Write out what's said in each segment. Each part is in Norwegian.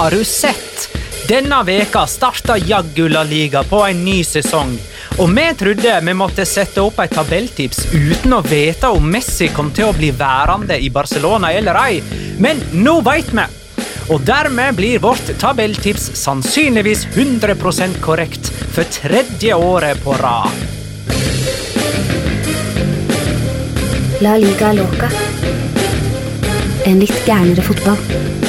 Har du sett? Denne veka starta jaggu La Liga på en ny sesong. Og vi trodde vi måtte sette opp et tabelltips uten å vite om Messi kom til å bli værende i Barcelona eller ei, men nå veit vi! Og dermed blir vårt tabelltips sannsynligvis 100% korrekt for tredje året på rad. La liga loca. En litt gærnere fotball.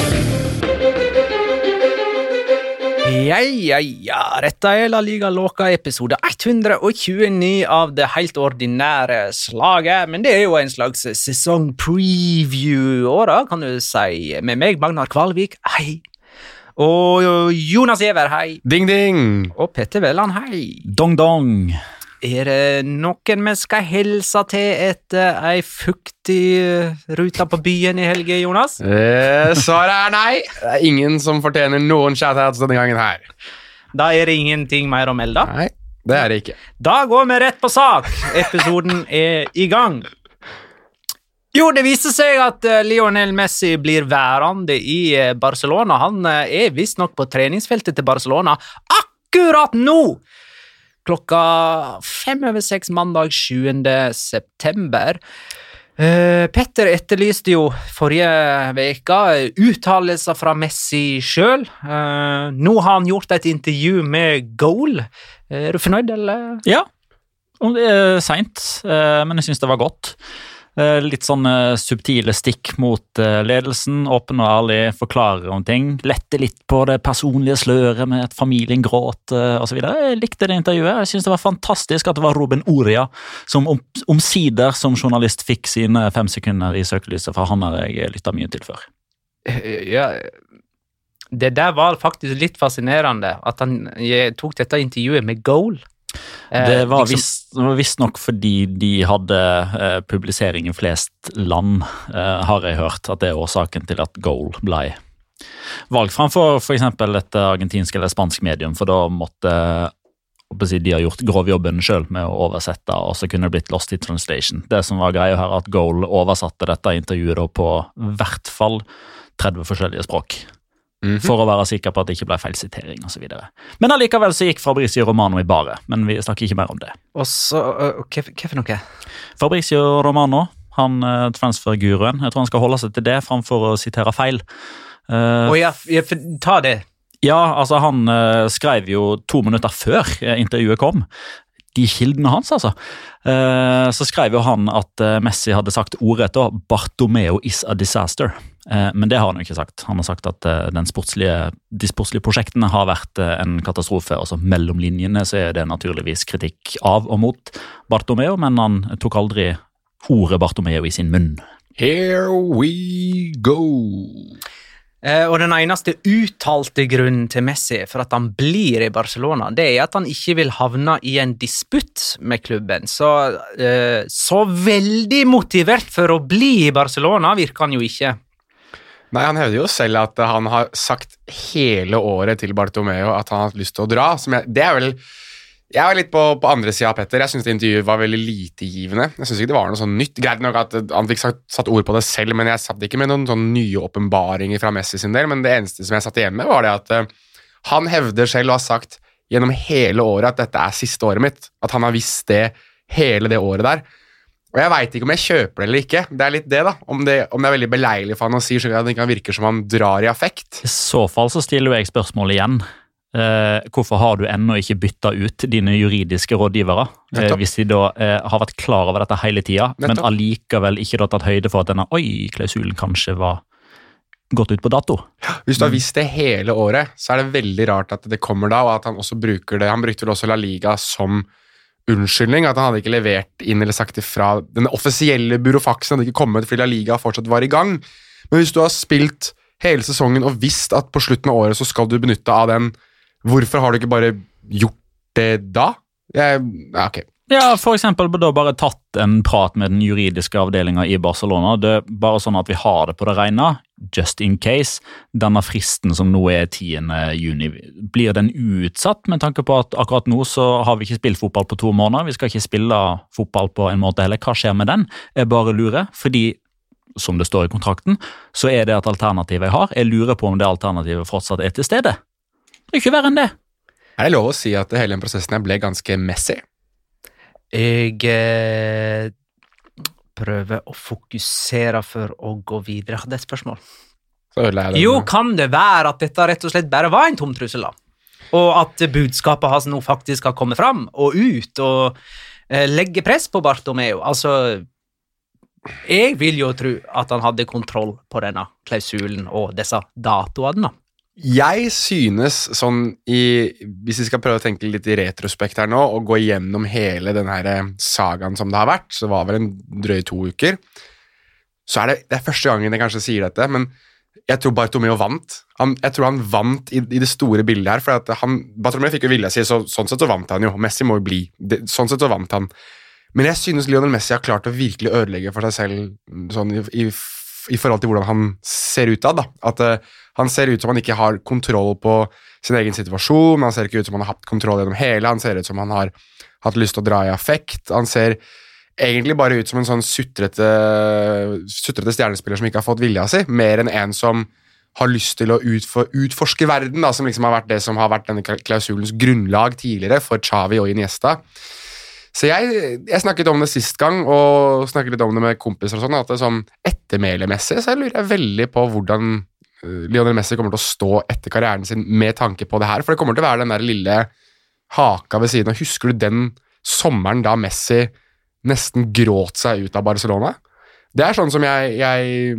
Ja, ja, ja. Dette er La Liga Loca episode 129 av det helt ordinære slaget. Men det er jo en slags sesongpreview åra, kan du si. Med meg, Magnar Kvalvik, hei. Og Jonas Giæver, hei. Ding, ding! Og Petter Velland, hei. Dong dong. Er det noen vi skal hilse til etter ei fuktig rute på byen i helga, Jonas? Eh, svaret er nei. Det er ingen som fortjener noen shoutouts denne gangen her. Da er det ingenting mer å melde. Nei, det er det ikke. Da går vi rett på sak. Episoden er i gang. Jo, det viser seg at eh, Lionel Messi blir værende i eh, Barcelona. Han eh, er visstnok på treningsfeltet til Barcelona akkurat nå! Klokka fem over seks mandag 7. september. Eh, Petter etterlyste jo forrige uke uttalelser fra Messi sjøl. nå har han gjort et intervju med Goal. Er du fornøyd, eller? Ja. Det er seint, eh, men jeg syns det var godt. Eh, Litt sånn eh, subtile stikk mot eh, ledelsen. Åpen og ærlig, forklarer om ting. Lette litt på det personlige sløret med at familien gråt osv. Jeg likte det intervjuet. Jeg syns det var fantastisk at det var Ruben Oria som omsider som journalist fikk sine fem sekunder i søkelyset, for han har jeg lytta mye til før. Ja, det der var faktisk litt fascinerende, at han tok dette intervjuet med Goal. Eh, Det var liksom- visstnok fordi de hadde eh, publisering i flest land, eh, har jeg hørt, at det er årsaken til at Goal ble valgt framfor f.eks. et argentinsk eller spansk medium, for da måtte de har gjort grovjobben sjøl med å oversette, og så kunne det blitt lost in translation. Det som var greia her, at Goal oversatte dette intervjuet på hvert fall 30 forskjellige språk. For å være sikker på at det ikke ble feilsitering osv. Men allikevel så gikk Fabrizio Romano i baret, men vi snakker ikke mer om det. Og så Hva for noe? Fabrizio Romano, han eh, transferguruen, jeg tror han skal holde seg til det framfor å sitere feil. Uh, oh, ja, ja, for, ta det. Ja, altså han uh, skrev jo to minutter før eh, intervjuet kom. De kildene hans, altså. Eh, så skrev jo han at Messi hadde sagt ordrett da 'Bartomeo is a disaster'. Eh, men det har han jo ikke sagt. Han har sagt at eh, den sportslige, de sportslige prosjektene har vært eh, en katastrofe. altså Mellom linjene så er det naturligvis kritikk av og mot Bartomeo, men han tok aldri ordet Bartomeo i sin munn. Here we go. Eh, og den eneste uttalte grunnen til Messi for at han blir i Barcelona, det er at han ikke vil havne i en disputt med klubben. Så, så veldig motivert for å bli i Barcelona virker han jo ikke. Nei, Han hevder jo selv at han har sagt hele året til Bartomeo at han har hatt lyst til å dra. Jeg, det er vel Jeg var litt på, på andre sida av Petter. Jeg syns intervjuet var veldig litegivende. Jeg synes ikke det var noe sånn nytt. Greit nok at han fikk sagt, satt ord på det selv, men jeg satt ikke med noen sånn nye åpenbaringer fra Messi sin del. Men det eneste som jeg satt igjen med, var det at uh, han hevder selv og har sagt gjennom hele året at dette er siste året mitt. At han har visst det hele det året der. Og jeg veit ikke om jeg kjøper det eller ikke. Det er litt det, da. Om det, om det er veldig beleilig for han å si, slik at det kan virke som han drar i affekt. I så fall så stiller jo jeg spørsmålet igjen. Eh, hvorfor har du ennå ikke bytta ut dine juridiske rådgivere? Eh, hvis de da eh, har vært klar over dette hele tida, men allikevel ikke da tatt høyde for at denne oi-klausulen kanskje var gått ut på dato. Hvis du har visst det hele året, så er det veldig rart at det kommer da, og at han også bruker det. Han brukte vel også La Liga som unnskyldning, at han hadde ikke levert inn eller sagt ifra Den offisielle burofaksen hadde ikke kommet fordi La Liga fortsatt var i gang. Men hvis du har spilt hele sesongen og visst at på slutten av året så skal du benytte av den, hvorfor har du ikke bare gjort det da? Jeg, ja, ok. Ja, da bare tatt en prat med den juridiske avdelinga i Barcelona. Det er bare sånn at vi har det på det rene, just in case. Denne fristen som nå er 10. juni, blir den utsatt med tanke på at akkurat nå så har vi ikke spilt fotball på to måneder? Vi skal ikke spille fotball på en måte heller. Hva skjer med den? Jeg bare lurer, fordi som det står i kontrakten, så er det et alternativ jeg har. Jeg lurer på om det alternativet fortsatt er til stede. Det er ikke verre enn det. Er det lov å si at hele den prosessen ble ganske messy? Jeg eh, prøver å fokusere for å gå videre. Jeg hadde et spørsmål. Jo, kan det være at dette rett og slett bare var en tom trussel, da? Og at budskapet hans nå faktisk har kommet fram og ut, og eh, legger press på Bartomeo? Altså Jeg vil jo tro at han hadde kontroll på denne klausulen og disse datoene. da. Jeg synes sånn i Hvis vi skal prøve å tenke litt i retrospekt her nå, og gå igjennom hele den her eh, sagaen som det har vært, så var vel en drøy to uker, så er det, det er første gangen jeg kanskje sier dette, men jeg tror Bartomeo vant. Han, jeg tror han vant i, i det store bildet her. for han, Bartomeo fikk jo vilja si, så sånn sett så vant han jo. Messi må jo bli. Det, sånn sett så vant han. Men jeg synes Lionel Messi har klart å virkelig ødelegge for seg selv sånn i, i, i forhold til hvordan han ser ut av. da. At eh, Han ser ut som han ikke har kontroll på sin egen situasjon. Han ser ikke ut som han har hatt kontroll gjennom hele. Han ser ut som han har hatt lyst til å dra i affekt. Han ser egentlig bare ut som en sånn sutrete, sutrete stjernespiller som ikke har fått vilja si, mer enn en som har lyst til å utfor, utforske verden, da, som liksom har vært det som har vært denne klausulens grunnlag tidligere for Xavi og Iniesta. Så jeg, jeg snakket om det sist gang, og snakket litt om det med kompiser og sånn, at det sånn ettermælemessig så lurer jeg veldig på hvordan Lionel Messi kommer til å stå etter karrieren sin med tanke på det her, for det kommer til å være den der lille haka ved siden av. Husker du den sommeren da Messi nesten gråt seg ut av Barcelona? Det er sånn som jeg Jeg,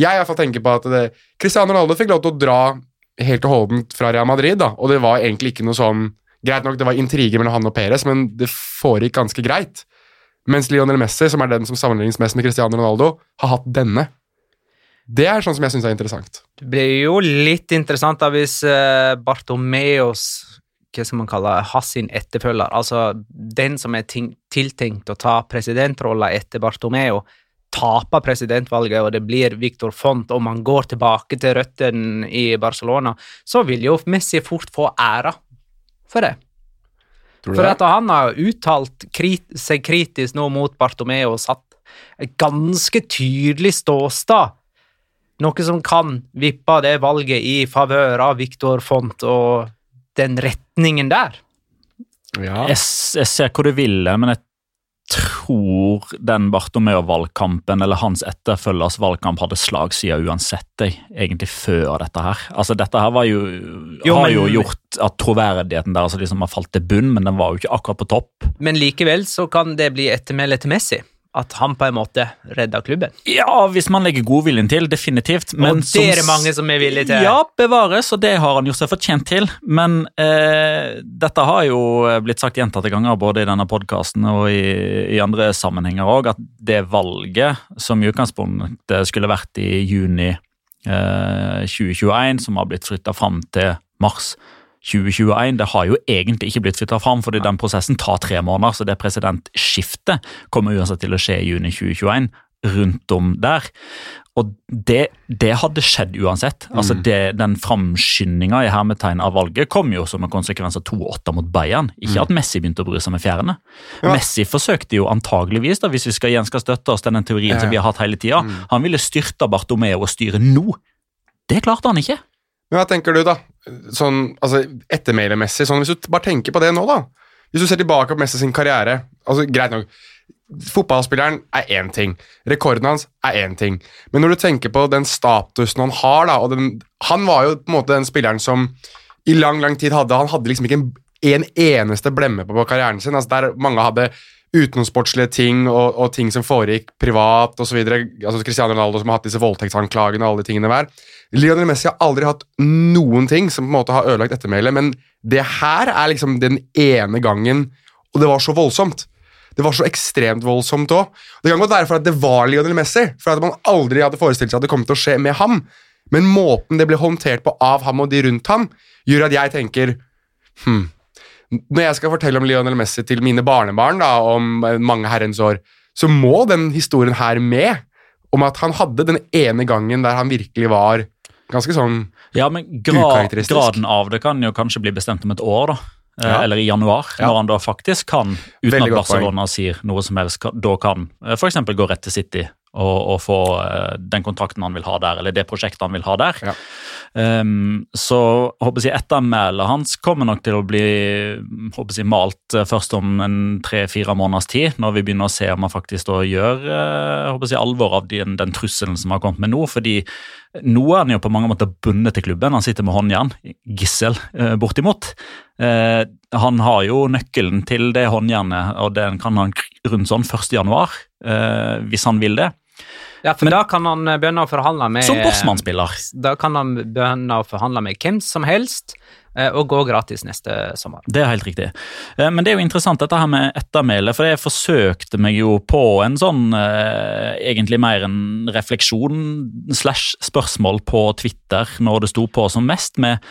jeg i hvert fall tenker på at det, Cristiano Ronaldo fikk lov til å dra helt og holdent fra Real Madrid, da, og det var egentlig ikke noe sånn Greit nok, det var intriger mellom han og Perez, men det foregikk ganske greit. Mens Lionel Messi, som er den som sammenlignes med Cristiano Ronaldo, har hatt denne. Det er sånn som jeg syns er interessant. Det blir jo litt interessant da hvis eh, Bartomeos hva skal man kalle hans sin etterfølger, altså den som er tiltenkt å ta presidentrolla etter Bartomeo, taper presidentvalget, og det blir Victor Font, og man går tilbake til røttene i Barcelona, så vil jo Messi fort få æra for det. For at han har uttalt krit seg kritisk nå mot Bartomeo og satt et ganske tydelig ståstad, noe som kan vippe det valget i favør av Viktor Font og den retningen der. Ja. Jeg, jeg ser hvor du vil, men jeg tror den Bartomeu-valgkampen eller hans etterfølgers valgkamp hadde slagsida uansett, jeg, egentlig før dette her. Altså, dette her var jo, Jo, har men- jo gjort at troverdigheten deres liksom har falt til bunn, men den var jo ikke akkurat på topp. Men likevel så kan det bli ettermæle til Messi. At han på en måte redda klubben. Ja, hvis man legger godviljen til, definitivt. Men og det er det mange som er villige til. Ja, bevares, og det har han jo seg fortjent til. Men eh, dette har jo blitt sagt gjentatte ganger, både i denne podkasten og i, i andre sammenhenger òg, at det valget som i utgangspunktet skulle vært i juni eh, 2021, som har blitt flytta fram til mars 2021, det har jo egentlig ikke blitt flytta fram, fordi den prosessen tar tre måneder, så det presidentskiftet kommer uansett til å skje i juni 2021, rundt om der. Og det, det hadde skjedd uansett. Altså det, Den framskyndinga i hermetegn av valget kom jo som en konsekvens av 2-8 mot Bayern. Ikke at Messi begynte å bry seg med fjærene. Messi forsøkte jo antageligvis, da, hvis vi skal, igjen skal støtte oss til den teorien som vi har hatt hele tida, han ville styrte Bartomeo og styre nå. Det klarte han ikke. Men hva tenker du, da? Sånn, altså, Ettermælemessig, sånn, hvis du bare tenker på det nå, da. Hvis du ser tilbake på Messi sin karriere altså, Greit nok, fotballspilleren er én ting. Rekorden hans er én ting. Men når du tenker på den statusen han har, da og den, Han var jo på en måte den spilleren som i lang, lang tid hadde Han hadde liksom ikke en, en eneste blemme på, på karrieren sin. altså Der mange hadde utenomsportslige ting og, og ting som foregikk privat osv. Altså Cristiano Ronaldo som har hatt disse voldtektsanklagene og alle de tingene der. Lionel Messi har aldri hatt noen ting som på en måte har ødelagt ettermælet, men det her er liksom den ene gangen, og det var så voldsomt. Det var så ekstremt voldsomt òg. Det kan godt være for at det var Lionel Messi, for at man aldri hadde forestilt seg at det kom til å skje med ham, men måten det ble håndtert på av ham og de rundt ham, gjør at jeg tenker hm, når jeg skal fortelle om Lionel Messi til mine barnebarn da, om eh, mange herrens år, så må den historien her med, om at han hadde den ene gangen der han virkelig var ganske sånn Ja, men gra graden av det kan jo kanskje bli bestemt om et år, da. Eh, Ja. Eller i januar, Ja. når han da faktisk kan, uten Veldig at. Barcelona sier noe som helst, da kan f.eks. for eksempel gå rett til City og, og få eh, den kontrakten han vil ha der, eller det prosjektet han vil ha der. Ja. Um, så håper jeg ettermælet hans kommer nok til å bli håper jeg, malt eh, først om en tre-fire måneders tid, når vi begynner å se om han faktisk da gjør eh, håper jeg, alvor av den, den trusselen som har kommet med nå. fordi nå er han jo på mange måter bundet til klubben. Han sitter med håndjern, gissel, bortimot. Eh, han har jo nøkkelen til det håndjernet, og den kan han rundt sånn 1. januar, eh, hvis han vil det. Ja, for da kan han eh, begynne å forhandle med Som Bossmann-spiller. Da kan han begynne å forhandle med hvem som helst, eh, og gå gratis neste sommer. Det er helt riktig. Eh, Men det er jo interessant dette her med ettermæle, for jeg forsøkte meg jo på en sånn eh, egentlig mer en refleksjon slash spørsmål på Twitter når det sto på som mest, med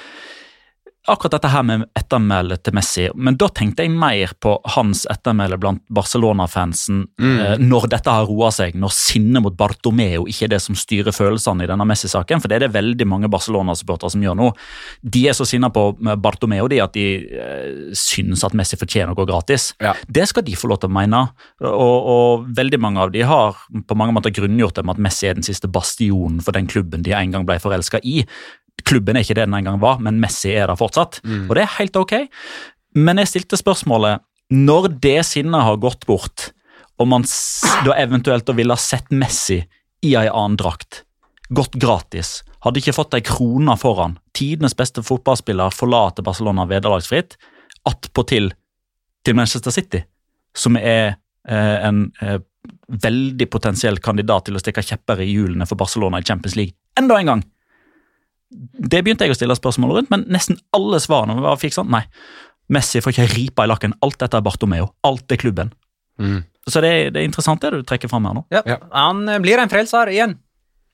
akkurat dette her med ettermælet til Messi. Men da tenkte jeg mer på hans ettermæle blant Barcelona-fansen eh, når dette har roa seg, når sinnet mot Bartomeo ikke er det som styrer følelsene i denne Messi-saken, for det er det veldig mange Barcelona-supportere som gjør nå. De er så sinna på Bartomeo de at de eh, syns at Messi fortjener å gå gratis. Ja. Det skal de få lov til å mene, og, og veldig mange av de har på mange måter grunngjort det med at Messi er den siste bastionen for den klubben de en gang ble forelska i. Klubben er ikke det den en gang var, men Messi er der fortsatt. Og det er helt ok. Men jeg stilte spørsmålet når det sinnet har gått bort, og man da eventuelt ville ha sett Messi i ei annen drakt, gått gratis, hadde ikke fått ei krone foran, tidenes beste fotballspiller forlater Barcelona vederlagsfritt, attpåtil til Manchester City, som er eh, en eh, veldig potensiell kandidat til å stikke kjepper i hjulene for Barcelona i Champions League enda en gang. Det begynte jeg å stille spørsmål rundt, men nesten alle svarene var fikk sånn, nei. Messi får ikke ripa i lakken. Alt dette er Bartomeo. Alt er klubben. Mm. Så det, det er interessant det du trekker fram her nå. Ja, Ja. Han eh, blir en frelser igjen.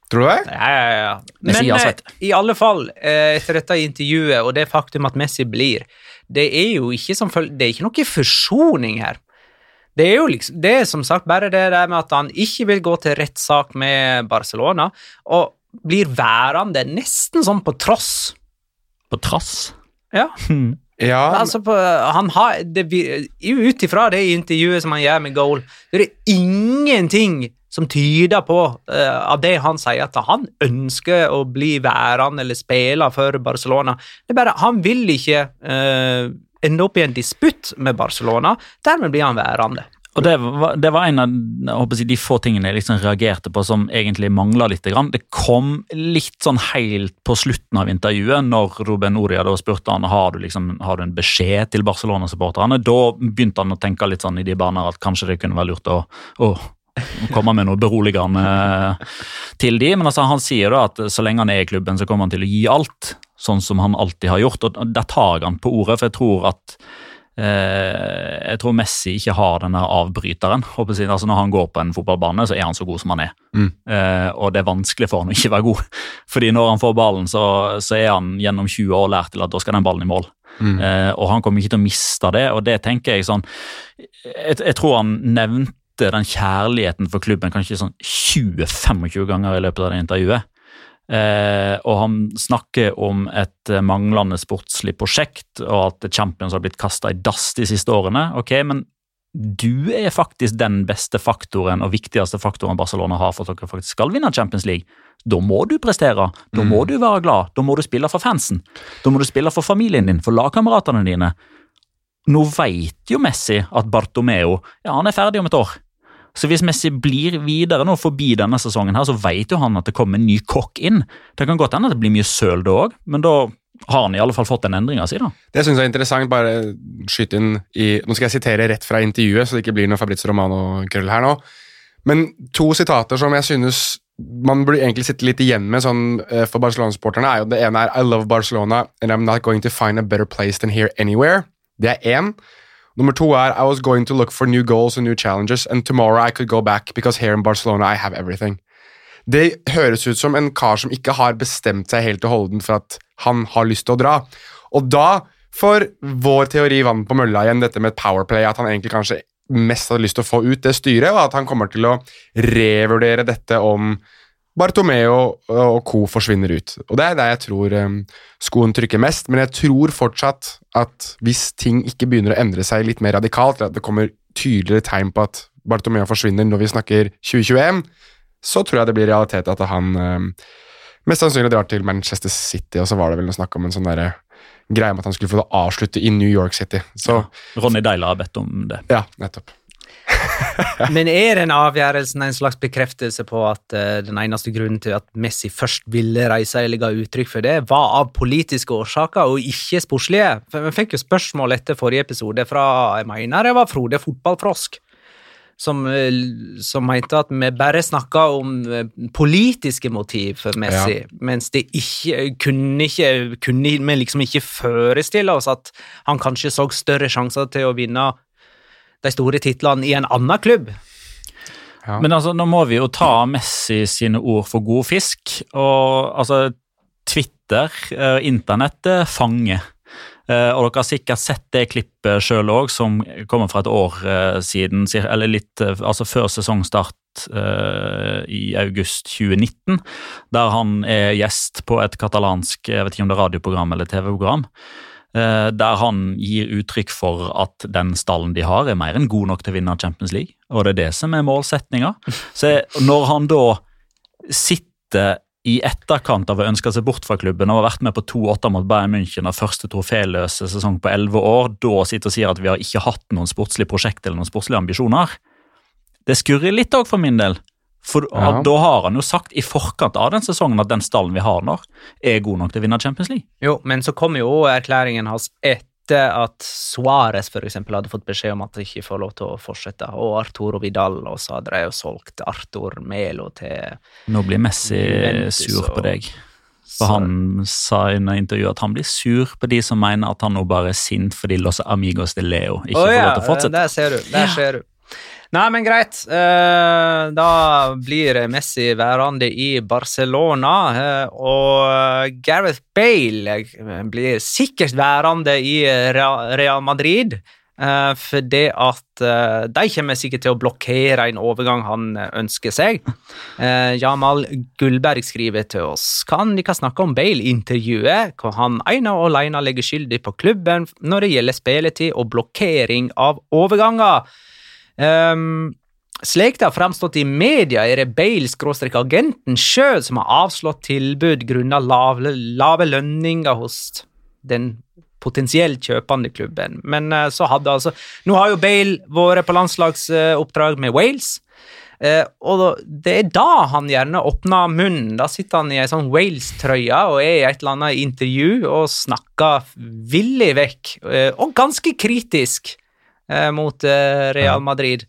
Tror du det? Ja, ja, ja. Men har eh, i alle fall, eh, etter dette intervjuet og det faktum at Messi blir, det er jo ikke, som følge, det er ikke noe forsoning her. Det er jo liksom, det er som sagt bare det der med at han ikke vil gå til rettssak med Barcelona, og blir værende nesten sånn på tross. På trass. Ja, Ja, altså på, han har, det, ut ifra det intervjuet som han gjør med Goal, det er ingenting som tyder på uh, av det han sier, at han ønsker å bli værende eller spille for Barcelona. Det er bare, Han vil ikke uh, ende opp i en disputt med Barcelona, dermed blir han værende. Og det var, det var en av jeg de få tingene jeg liksom reagerte på som egentlig mangla litt. Det kom litt sånn helt på slutten av intervjuet, når Ruben Oria da spurte han har du liksom, har du en beskjed til Barcelona-supporterne. Da begynte han å tenke litt sånn i de baner at kanskje det kunne være lurt å, å komme med noe beroligende til de, men altså, han sier da at så lenge han er i klubben, så kommer han til å gi alt, sånn som han alltid har gjort. og Der tar han på ordet, for jeg tror at Eh, jeg tror Messi ikke har denne avbryteren. Altså når han går på en fotballbane, så er han så god som han er. Mm. Eh, og det er vanskelig for han å ikke være god. Fordi når han får ballen, så, så, er han gjennom 20 år lært til at da skal den ballen i mål. Mm. Eh, og han kommer ikke til å miste det, og det tenker jeg sånn Jeg, jeg tror han nevnte den kjærligheten for klubben kanskje sånn 20-25 ganger i løpet av det intervjuet. Eh, og han snakker om et eh, manglende sportslig prosjekt, og at Champions har blitt kasta i dass de siste årene. Ok, men du er faktisk den beste faktoren og viktigste faktoren Barcelona har for at dere faktisk skal vinne Champions League. Da må du prestere, da må mm. du være glad, da må du spille for fansen. Da må du spille for familien din, for lagkameratene dine. Nå veit jo Messi at Bartomeo ja, han er ferdig om et år. Så hvis Messi blir videre nå forbi denne sesongen, her, så vet jo han at det kommer en ny kokk inn. Det kan godt hende at det blir mye søl da òg, men da har han i alle fall fått den endringa si. da. Det syns jeg er interessant. Bare skyte inn i Nå skal jeg sitere rett fra intervjuet, så det ikke blir noe Fabrizio Romano-krøll her nå. Men to sitater som jeg synes man burde egentlig sitte litt igjen med sånn, uh, for Barcelona-supporterne, er jo det ene er I love Barcelona and I'm not going to find a better place than here anywhere. Det er én. Nummer to er I was going to look for new goals and new challenges, and tomorrow I could go back because here in Barcelona I have everything. Det høres ut som en kar som ikke har bestemt seg helt og holden for at han har lyst til å dra. Og da får vår teori vann på mølla igjen, dette med et powerplay, at han egentlig kanskje mest hadde lyst til å få ut det styret, og at han kommer til å revurdere dette om Bartomeo og co. forsvinner ut. Og Det er der jeg tror skoen trykker mest, men jeg tror fortsatt at hvis ting ikke begynner å endre seg litt mer radikalt, eller at det kommer tydeligere tegn på at Bartomeo forsvinner når vi snakker 2021, så tror jeg det blir realitet at han mest sannsynlig drar til Manchester City, og så var det vel noe snakk om en sånn derre greie om at han skulle få det avslutte i New York City. Så, Ronny Deila har bedt om det. Ja, nettopp. Men er den avgjørelsen en slags bekreftelse på at uh, den eneste grunnen til at Messi først ville reise, eller ga uttrykk for det, var av politiske årsaker og ikke sportslige? For Vi fikk jo spørsmål etter forrige episode fra jeg mener det var Frode Fotballfrosk. Som, eh, som, mente at vi bare snakka om eh, politiske motiv for Messi, ja. mens det ikke kunne, ikke kunne vi liksom ikke forestille oss at han kanskje så større sjanser til å vinne de store titlene i en annen klubb. Ja. Men altså, nå må vi jo ta Messi sine ord for god fisk. Og altså, Twitter, og internettet, fanger. Uh, og dere har sikkert sett det klippet sjøl òg, som kommer fra et år siden, eller litt altså før sesongstart i august 2019, der han er gjest på et katalansk jeg vet ikke om det er radioprogram eller TV-program. Eh, der han gir uttrykk for at den stallen de har, er mer enn god nok til å vinne Champions League. Og det er det som er målsettinga. Så når han da sitter i etterkant av å ønske seg bort fra klubben og har vært med på 2-8 mot Bayern München og første troféløse sesong på 11 år, da sitter og sier at vi har ikke hatt noen sportslig prosjekt eller noen sportslige ambisjoner. Det skurrer litt òg for min del. For ja. Da har han jo sagt i forkant av den sesongen at den stallen vi har nå, er god nok til å vinne Champions League. Jo, men så kom jo erklæringen hans etter at Suárez f.eks. hadde fått beskjed om at de ikke får lov til å fortsette, og Arturo Vidal, og så hadde de jo solgt Artur Melo til Nå blir Messi Juventus, sur på deg. For han sa i en intervju at han blir sur på de som mener at han nå bare er sint fordi Los Amigos de Leo ikke oh, får lov til å fortsette. Der ser du. Der ser du. Nei, men greit. Uh, da blir Messi værende i Barcelona. Uh, og Gareth Bale blir sikkert værende i Real Madrid. Fordi at de kommer sikkert til å blokkere en overgang han ønsker seg. Jamal Gullberg skriver til oss kan de kan snakke om Bale-intervjuet, hvor han ene og alene legger skyldig på klubben når det gjelder spilletid og blokkering av overganger. Um, slik det har fremstått i media, er det Bale-agenten sjøl som har avslått tilbud grunnet lave, lave lønninger hos den potensielt kjøpende klubben. Men eh, så hadde altså Nå har jo Bale vært på landslagsoppdrag med Wales. Eh, og det er da han gjerne åpner munnen. Da sitter han i ei sånn Wales-trøye og er i et eller annet intervju og snakker villig vekk, eh, og ganske kritisk, mot eh, Real Madrid.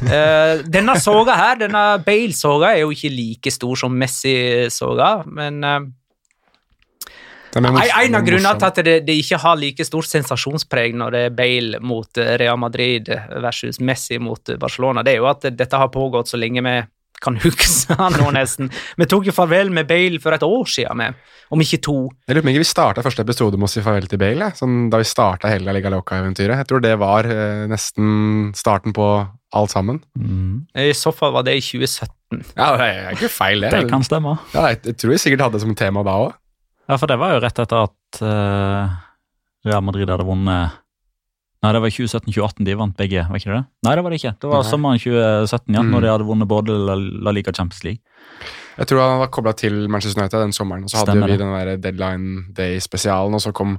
Eh, denne soga her, denne Bale-soga, er jo ikke like stor som Messi-soga, men eh, er en, av grunnene til at det, det ikke har like stort sensasjonspreg når det er Bale mot eh, Real Madrid versus Messi mot eh, Barcelona, det er jo at dette har pågått så lenge vi kan huske nå, nesten. Vi tok jo farvel med Bale for et år siden, med, om ikke to. Jeg lurer på om vi starta første episode med å si farvel til Bale, sånn, da vi starta hele Liga Loca-eventyret. Jeg tror det var eh, nesten starten på alt sammen. Mm. I så fall var det i 2017. Ja, Det er ikke feil, det. Det kan stemme. Ja, jeg, jeg tror vi sikkert hadde det som tema da òg. Ja, for det var jo rett etter at uh, Real Madrid hadde vunnet Nei, det var 2017-2018 de vant begge, var ikke det? Nei, det var det ikke. Det var Nei. sommeren 2017, ja, Mm. når de hadde vunnet både La, Liga og Champions League. Jeg tror han var kobla til Manchester United den sommeren, og så hadde Stemmer vi det. den der deadline day-spesialen, og så kom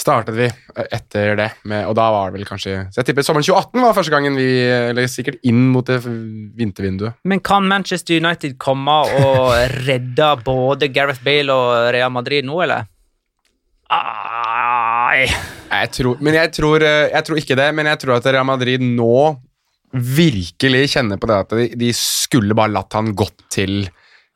startet vi etter det, med, og da var det vel kanskje Så jeg tipper sommeren 2018 var første gangen vi Eller sikkert inn mot det vintervinduet. Men kan Manchester United komme og redde både Gareth Bale og Real Madrid nå, eller? Ai. Jeg tror, men jeg tror, eh, jeg tror ikke det, men jeg tror at Real Madrid nå virkelig kjenner på det at de, de skulle bare latt han gått til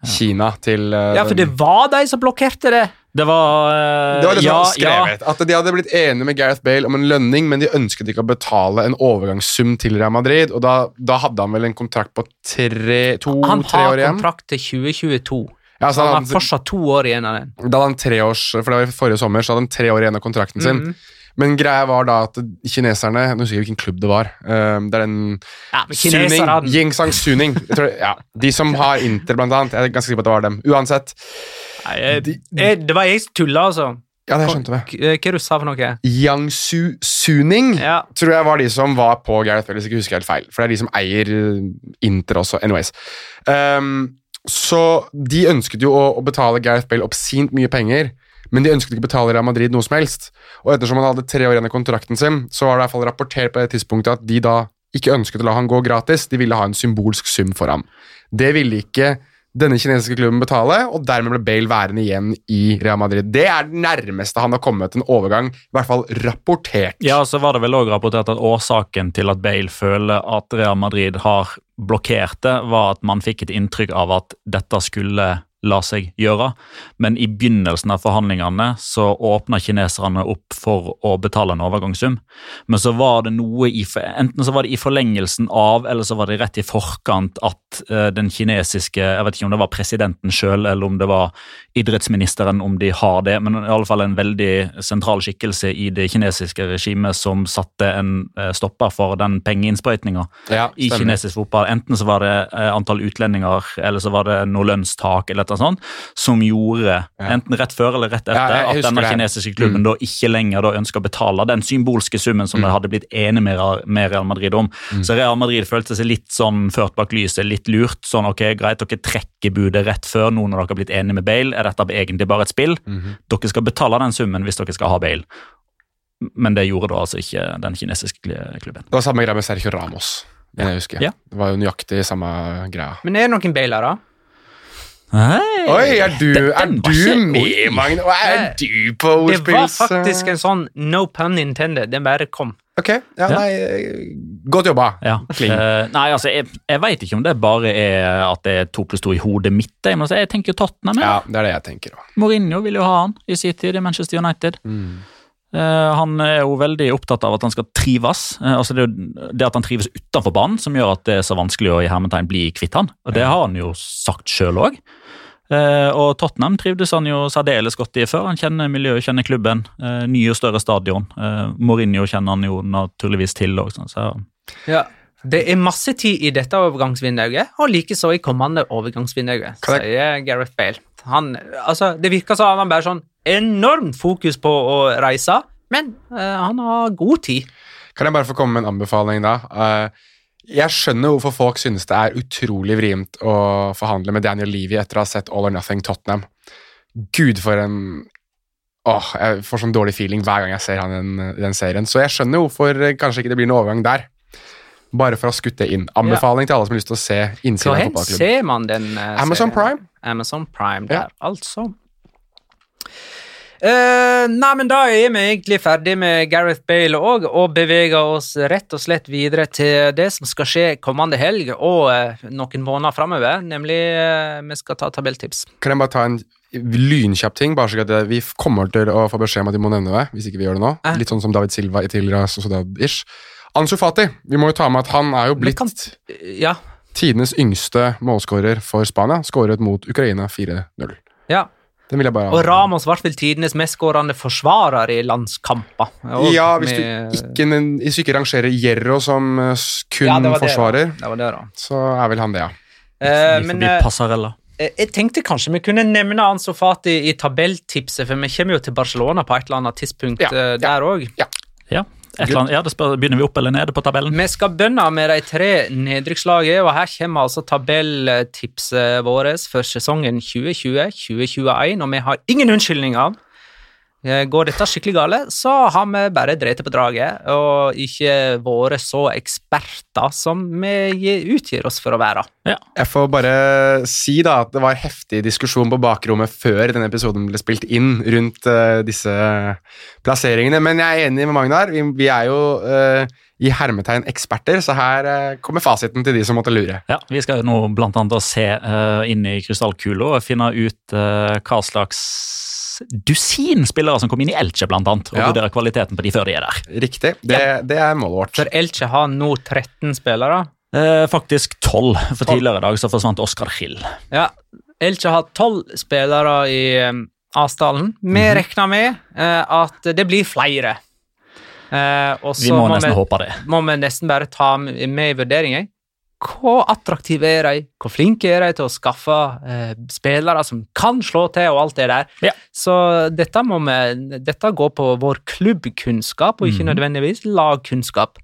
Kina, til eh, Ja, for det var de som blokkerte det. Det var, uh, Det var det som ja, som skrevet. At de hadde blitt enige med Gareth Bale om en lønning, men de ønsket ikke å betale en overgangssum til Real Madrid. Og da, da hadde han vel en kontrakt på tre, to, Han har år igjen. kontrakt til 2022. Ja, så han han har fortsatt to år igjen av den. da hadde han tre års, for det var forrige sommer, så hadde han tre år igjen av kontrakten sin. Mhm. Men greia var da at kineserne Nå husker jeg hvilken klubb det var. eh, det er den Ja, Suning. Ying Yingsang Suning. Tror, ja, de som har Inter, blant annet. Jeg er ganske sikker på at det var dem. Uansett. Nei, jeg- jeg- Det var jeg som tulla, altså. Ja, det skjønte vi. Hva du sa for noe? Yangsu Suning Ja. tror jeg var de som var på Gareth Bale, hvis jeg ikke husker helt feil. For det er de som eier eh, Inter også. Anyways. Um, så de ønsket jo å, å betale Gareth Bale oppsint mye penger, men de ønsket ikke å betale Real Madrid noe som helst. Og ettersom han hadde tre år igjen i kontrakten sin, så var det i hvert fall rapportert på det tidspunktet at de da ikke ønsket å la han gå gratis, de ville ha en symbolsk sum for ham. Det ville ikke denne kinesiske klubben betale, og dermed ble Bale værende igjen i Real Madrid. Det er det nærmeste han har kommet en overgang, i hvert fall rapportert. Ja, så var det vel også rapportert at årsaken til at Bale føler at Real Madrid har blokkert det, var at man fikk et inntrykk av at dette skulle la seg gjøre. Men i begynnelsen av forhandlingene så åpna kineserne opp for å betale en overgangssum. Men så var det noe i Enten så var det i forlengelsen av, eller så var det rett i forkant at eh, den kinesiske Jeg vet ikke om det var presidenten sjøl, eller om det var idrettsministeren, om de har det, men i alle fall en veldig sentral skikkelse i det kinesiske regimet som satte en eh, stopper for den pengeinnsprøytninga Ja, i kinesisk fotball. Enten så var det eh, antall utlendinger, eller så var det noe lønnstak, eller noe sånn, som gjorde, enten rett før eller rett etter, Ja, at denne det. kinesiske klubben Mm. da ikke lenger da ønsker å betale den symbolske summen som de hadde blitt enige med, Real- Madrid om. Så Real Madrid følte seg litt sånn ført bak lyset, litt lurt. Sånn ok, greit, dere trekker budet rett før nå når dere har blitt enige med Bale. Er dette egentlig bare et spill? Dere skal betale den summen hvis dere skal ha Bale. Men det gjorde da altså ikke den kinesiske klubben. Det var samme greia med Sergio Ramos. Det jeg. Ja. Det var jo nøyaktig samme greia. Men er det noen Bailere? Hei. Oi, er du, Den- er den du med. Magne? Er du på Det var faktisk en sånn no pun intended. Den bare kom. Ok, ja, nei, godt jobba. Ja. Eh, nei, altså, jeg, jeg veit ikke om det bare er at det er to pluss to i hodet mitt. Jeg, må si, jeg tenker jo Tottenham. Ja, Ja. det er det jeg tenker også. Mourinho vil jo ha han i sin tid i Manchester United. Mm. Eh, han er jo veldig opptatt av at han skal trives. Eh, altså det det at han trives utenfor banen som gjør at det er så vanskelig å i hermetegn bli kvitt han. Og det har han jo sagt sjøl òg. Og Tottenham trivdes han jo særdeles godt i før. Han kjenner miljøet, kjenner klubben. Uh, ny og større stadion. Eh, Mourinho kjenner han jo naturligvis til òg. Så Ja. Det er masse tid i dette overgangsvinduet, og likeså i kommende overgangsvinduet, sier Gareth Bale. Han, altså, det virker som han bare sånn enormt fokus på å reise, men uh, han har god tid. Kan jeg bare få komme med en anbefaling da? Eh, jeg skjønner hvorfor folk synes det er utrolig vrient å forhandle med Daniel Levy etter å ha sett All or Nothing Tottenham. Gud, for en Åh, Jeg får sånn dårlig feeling hver gang jeg ser han i den, den serien. Så jeg skjønner hvorfor eh, kanskje ikke det blir noen overgang der. Bare for å ha skutt det inn. Anbefaling til alle som har lyst til å se innsiden av fotballklubben. ser man den? uh, Amazon serien? Prime. Amazon Prime Ja. altså. Eh, nei, men da er vi egentlig ferdig med Gareth Bale òg, og beveger oss rett og slett videre til det som skal skje kommende helg og uh, noen måneder framover, nemlig uh, vi skal ta tabelltips. Kan jeg bare ta en lynkjapp ting? Bare så at vi kommer til å få beskjed om at vi må nevne det. hvis ikke vi gjør det nå. Eh. Litt sånn som David Silva i tidligere Sociedad-ish. Ansu Fati, vi må jo ta med at han er jo blitt kan- Ja. tidenes yngste målskårer for Spania. Skåret mot Ukraina 4-0. ja. Den vil jeg bare Og Ramos ble vel tidenes mestskårende forsvarer i landskamper. Ja, hvis du med- ikke, hvis du ikke rangerer Gjerro som eh, kun Ja, det var det, da. forsvarer, Det var det, da. så er vel han det, ja. Eh, men eh, Eh, Jeg tenkte kanskje vi kunne nevne Ansu Fati i tabelltipset, for vi kommer jo til Barcelona på et eller annet tidspunkt Ja, der òg. Ja, eller annet, ja det spør, Begynner vi opp eller nede på tabellen? Vi skal begynne med de tre nedrykkslagene, og her kommer altså tabelltipset vårt for sesongen 2020-2021, og vi har ingen unnskyldninger. Eh, Går dette skikkelig gale, så har vi bare drept på draget og ikke vært så eksperter som vi utgir oss for å være. Jeg får bare si da at det var heftig diskusjon på bakrommet før denne episoden ble spilt inn rundt uh, disse plasseringene, men jeg er enig med Magnar. Vi, vi er jo uh, i hermetegn eksperter, så her uh, kommer fasiten til de som måtte lure. Ja, Vi skal jo nå blant annet se uh, inn i krystallkula og finne ut uh, hva slags dusin spillere som kom inn i Elche, blant annet, og Ja. vurdere kvaliteten på de før de er der. Riktig. Det, det er målet vårt. For Elche har nå 13 spillere. Eh, faktisk tolv, for 12. tidligere i dag så forsvant Oskar Hill. Ja, Elche har tolv spillere i um, Asdalen. Vi Mhm. regner med uh, at det blir flere. Uh, og Vi må må, nesten vi, håpe det. må vi nesten bare ta med i vurderingen hvor attraktive er de, hvor flinke er de til å skaffe eh, spillere som kan slå til, og alt det der. Ja. Så dette, må vi, dette går på vår klubbkunnskap, og ikke Mhm. nødvendigvis lagkunnskap.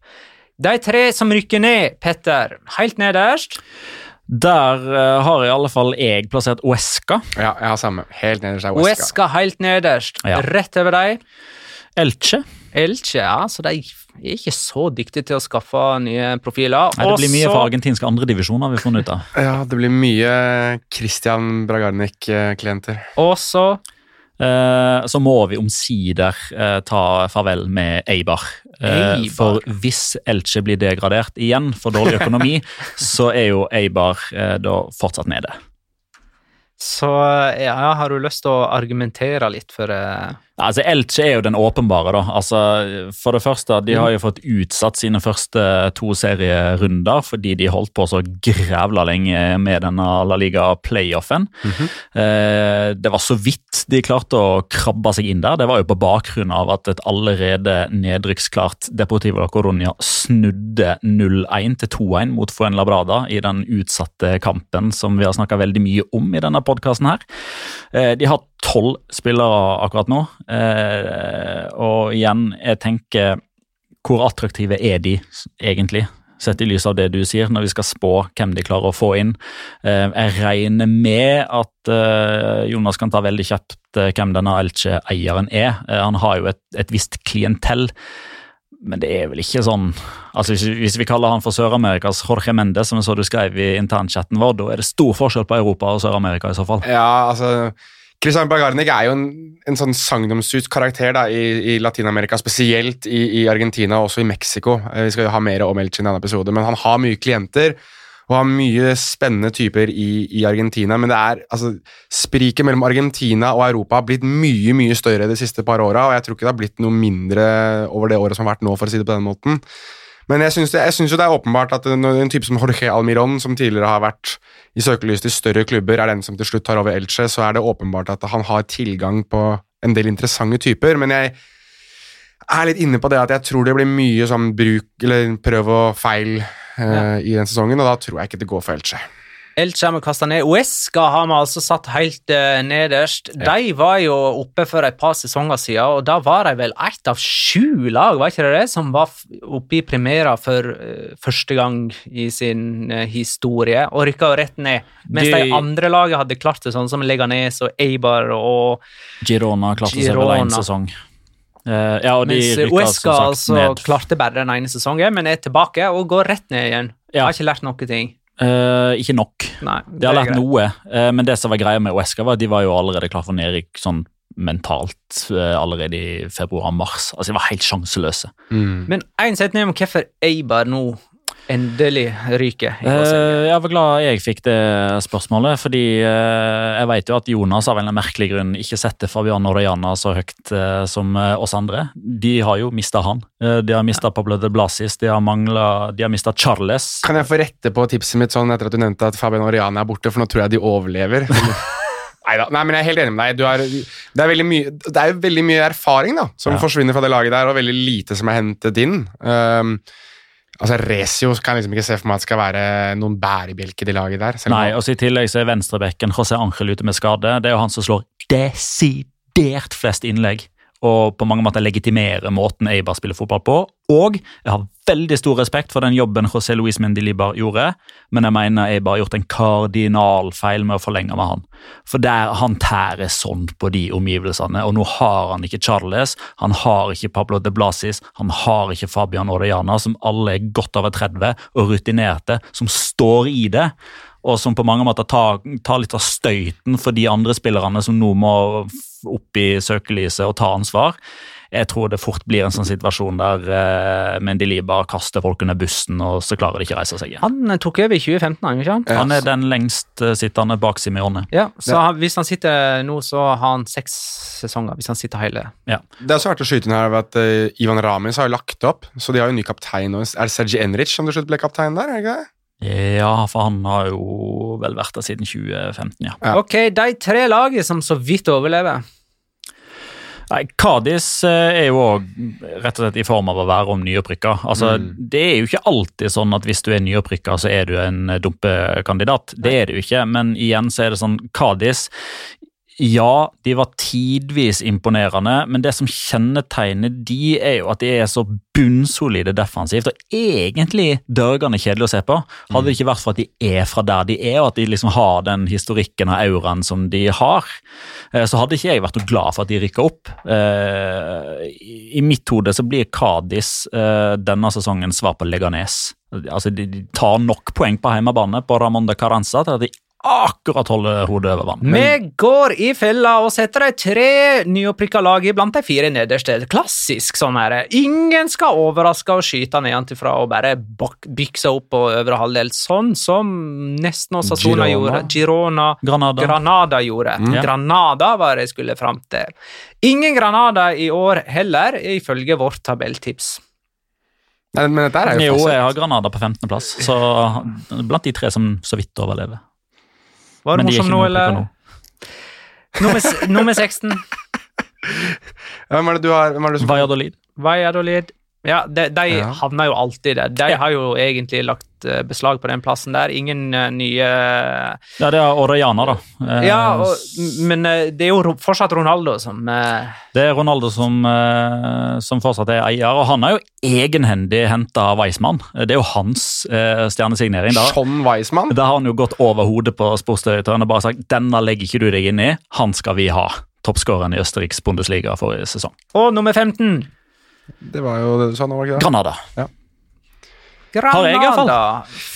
De tre som rykker ned, Petter, helt nederst. Der uh, har i alle fall jeg plassert Oesca. Ja, jeg har samme. Helt nederst er Oesca. Uesca helt nederst. Ja. Rett over dem. Elche. Elche, ja, så de er ikke så dyktige til å skaffe nye profiler. Nei, det blir mye argentinske for argentinsk andredivisjon, har vi funnet ut av. Ja, det blir mye Christian Bragarnik-klienter. Og så Eh, så må vi omsider eh, ta farvel med Eibar. Eh, Eibar. For hvis Elche blir degradert igjen for dårlig økonomi, så er jo Eibar eh, da fortsatt nede. Så ja, har du lyst til å argumentere litt for Altså, Elche er jo den åpenbare, da. Altså, for det første, de har jo fått utsatt sine første to serierunder fordi de holdt på så grævla lenge med denne La Liga-playoffen. eh, det var så vidt de klarte å krabbe seg inn der. Det var jo på bakgrunn av at et allerede nedrykksklart Deportivo Coruña snudde 0-1 til 2-1 mot Fuenlabrada i den utsatte kampen som vi har snakka veldig mye om i denne podkasten her. Eh, de har tolv spillere akkurat nå. Eh, og igjen, jeg tenker Hvor attraktive er de egentlig? Sett i lys av det du sier, når vi skal spå hvem de klarer å få inn. Eh, jeg regner med at eh, Jonas kan ta veldig kjapt eh, hvem denne Elche-eieren er. Eh, han har jo et, et visst klientell. Men det er vel ikke sånn altså Hvis, vi kaller han for Sør-Amerikas Jorge Mendes, som jeg så du skrev i internchatten vår, da er det stor forskjell på Europa og Sør-Amerika i så fall. Ja, altså Christian Bagarnik er jo en, en sånn sagnomsust karakter da, i, i Latin-Amerika, spesielt i, i Argentina og også i Mexico. Eh, Vi skal jo ha mer om Elche i en annen episode, men han har mye klienter og har mye spennende typer i, i Argentina. Men det er, altså, spriket mellom Argentina og Europa har blitt mye mye større de siste par åra, og jeg tror ikke det har blitt noe mindre over det året som har vært nå, for å si det på den måten. Men jeg syns, jo det er åpenbart at en, en type som Jorge Almiron, som tidligere har vært i søkelyset i større klubber, er den som til slutt tar over Elche, så er det åpenbart at han har tilgang på en del interessante typer. Men jeg er litt inne på det at jeg tror det blir mye sånn bruk eller prøv og feil eh, i den sesongen, og da tror jeg ikke det går for Elche. Elche med kasta ned. Uesca har vi altså satt helt uh, nederst. De var jo oppe for et par sesonger siden, og da var de vel ett av sju lag, var ikke det det, som var oppe i Primera for uh, første gang i sin uh, historie, og rykka rett ned. Mens de, De- andre laget hadde klart det sånn som Leganes og Eibar og Girona klarte seg vel én sesong. Uh, ja, Mens Uesca altså ned. klarte bare den ene sesongen, men er tilbake og går rett ned igjen. Ja. Har ikke lært noen ting. Eh, ikke nok. Nei, De har det er lært greit. noe, uh, men det som var greia med Oesca, var at de var jo allerede klar for nedrykk sånn mentalt uh, allerede i februar-mars. Altså, De var helt sjanseløse. Men én setning om hvorfor Eibar nå endelig ryker. Eh, jeg var glad jeg fikk det spørsmålet, fordi eh, jeg vet jo at Jonas av en eller merkelig grunn ikke setter Fabian Orellana så høyt eh, som oss andre. De har jo mista han. De har mista Pablo de Blasis, de har, manglet- de har mista Charles. Kan jeg få rette på tipset mitt sånn etter at du nevnte at Fabian Orellana er borte, for nå tror jeg de overlever. Neida. Nei, men jeg er helt enig med deg. Du er, det, er veldig mye, det er veldig mye erfaring da, som Ja. forsvinner fra det laget der, og veldig lite som er hentet inn. Um, altså, Recio kan liksom ikke se for meg at det skal være noen bærebjelke i laget der. Nei, og så I tillegg så er venstrebekken José Angel ute med skade. Det er jo han som slår desidert flest innlegg. Og på mange måter legitimerer måten Eibar spiller fotball på. Og jeg har veldig stor respekt for den jobben José Luis Mendilibar gjorde, men jeg mener Eibar har gjort en kardinalfeil med å forlenge med han. For der han tærer sånn på de omgivelsene, og nå har han ikke Charles, han har ikke Pablo de Blasis, han har ikke Fabian Orellana, som alle er godt over 30 og rutinerte, som står i det og som på mange måter tar, tar litt av støyten for de andre spillerne som nå må opp i søkelyset og ta ansvar. Jeg tror det fort blir en sånn situasjon der eh, Mendeli bare kaster folk under bussen, og så klarer de ikke å reise seg igjen. Han eh, tok over i 2015, han, ikke sant? Han er den lengst eh, sittende bak Simione. Ja, så han, hvis han sitter nå, så har han seks sesonger. Hvis han sitter hele. Ja. Det er også verdt å skyte inn her ved at uh, Ivan Ramis har jo lagt opp, så de har jo en ny kaptein nå. Er det Sergi Enrich som til slutt ble kaptein der? er det ikke det? Ja, for han har jo vel vært der siden 2015, ja. Ja. Ok, de tre lagene som så vidt overlever. Nei, Cádiz eh, er jo òg rett og slett i form av å være om nyopprykka. Altså, Det er jo ikke alltid sånn at hvis du er nyopprykka, så er du en eh, dumpekandidat. Det er det jo ikke, men igjen så er det sånn Cádiz ja, de var tidvis imponerende, men det som kjennetegner de, er jo at de er så bunnsolide defensivt, og egentlig dørgende kjedelig å se på. Hadde det ikke vært for at de er fra der de er, og at de liksom har den historikken og auraen som de har, eh, så hadde ikke jeg vært noe glad for at de rykka opp. Eh, I mitt hode så blir Cádiz eh, denne sesongen svar på Leganes. Altså, de tar nok poeng på hjemmebane på Ramón de Caranza til at de akkurat holder hodet over vann. Vi går i fella og setter de tre nyopprykka lagene blant de fire nederste. Klassisk sånn her. Ingen skal overraske og skyte nedenfra og bare bykse opp på øvre halvdel, sånn som nesten Osasuna Girona. gjorde. Girona Granada. Granada gjorde. Mm. Granada var det jeg skulle fram til. Ingen Granada i år heller, ifølge vårt tabelltips. Nei, men dette er jo Jo, jeg har Granada på 15.-plass, så blant de tre som så vidt overlever. Var det Men de er morsom nå, eller? Nummer, nummer 16. Hvem er det du har? Hvem er det som Valladolid. Valladolid. Ja, de, de Ja. havner jo alltid der. De Ja. har jo egentlig lagt eh, beslag på den plassen der. Ingen uh, nye Ja, det er Orellana, da. Uh, Ja, og, men uh, det er jo fortsatt Ronaldo som Det er Ronaldo som, som fortsatt er eier, og han er jo egenhendig henta Weissmann. Det er jo hans stjernesignering. da. Sean Weismann? Da har han jo gått over hodet på sportsdirektøren og bare sagt denne legger ikke du deg inn i, han skal vi ha. Toppskåreren i Østerriks Bundesliga forrige sesong. Og nummer 15. Det var jo det du sa nå, var det ikke det? Granada. Har jeg i. Granada.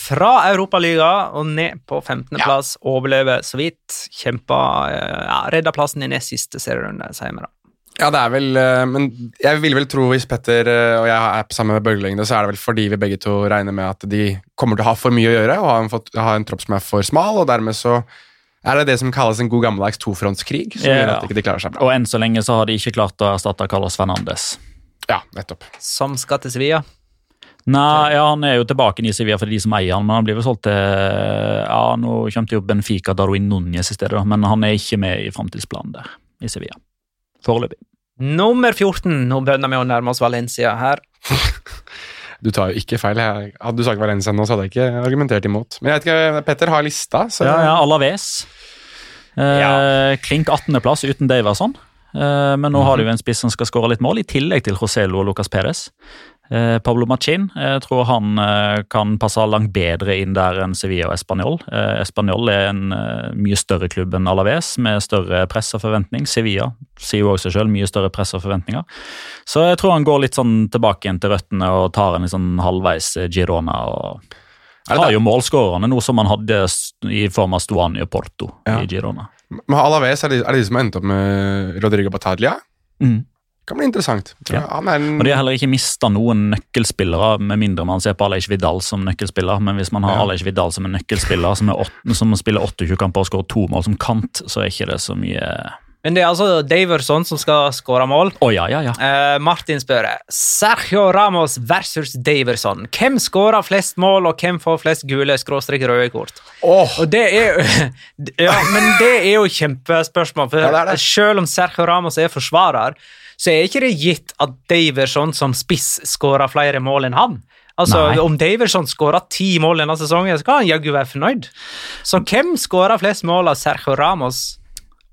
Fra Europaliga og ned på 15.-plass. Overlever så vidt. Kjempa eh, ja, Redda plassen i nest siste serierunde, sier vi da. Ja, det er vel eh, Men jeg ville vel tro hvis Petter eh, og jeg er på samme bølgelengde, så er det vel fordi vi begge to regner med at de kommer til å ha for mye å gjøre og ha en, fått- ha en tropp som er for smal, og dermed så er det det som kalles en god gammeldags tofrontskrig, som gjør at de ikke klarer seg bra. Og enn så lenge så har de ikke klart å erstatte Carlos Fernandes. Ja, nettopp. Som skal til Sevilla. Nei, ja, han er jo tilbake i Sevilla for de som eier han, men han blir vel solgt til Ja, nå kommer det jo Benfica Darwin Núñez i stedet, men han er ikke med i framtidsplanen der i Sevilla. Foreløpig. Nummer 14. Nå begynner vi å nærme oss Valencia her. Du tar jo ikke feil. Jeg, hadde du sagt Valencia nå, så hadde jeg ikke argumentert imot. Men jeg vet ikke, Petter har lista, så Ja, ja, Alaves. Eh, Klink 18.-plass uten Daverson. Eh, men nå har de jo en spiss som skal skåre litt mål, i tillegg til Joselo og Lucas Perez. Eh, Pablo Machin jeg tror han eh, kan passe langt bedre inn der enn Sevilla og Español. Español er en mye større klubb enn Alaves, med større press og forventning. Sevilla sier jo også selv, mye større press og forventninger. Så jeg tror han går litt sånn tilbake igjen til røttene og tar en sånn halvveis Girona. og har jo målskårerne, noe som han hadde i form av Stuani og Porto Ja. i Girona. Men Alaves, er det, er det de som har endt opp med Rodrigo Bataglia? Mm. Kan bli interessant. Ja. En, Og De har heller ikke mista noen nøkkelspillere, med mindre man ser på Aleix Vidal som nøkkelspiller. Men hvis man har Ja. Aleix Vidal som en nøkkelspiller, som, er åt- som spiller 28 kamper og skårer to mål som kant, så er ikke det så mye Men det er altså Daverson som skal skåre mål. Å ja, ja, ja. Eh, Martin spør Sergio Ramos versus Daverson. Hvem skårer flest mål, og hvem får flest gule skråstrek røde kort? Åh, Og det er Ja, men det er jo kjempespørsmål. For Ja, det det. selv om Sergio Ramos er forsvarer, så er ikke det gitt at Daverson som spiss skårer flere mål enn han. Altså, Nei. Om Daverson skårer ti mål denne sesongen, så kan han jaggu være fornøyd. Så hvem skårer flest mål av Sergio Ramos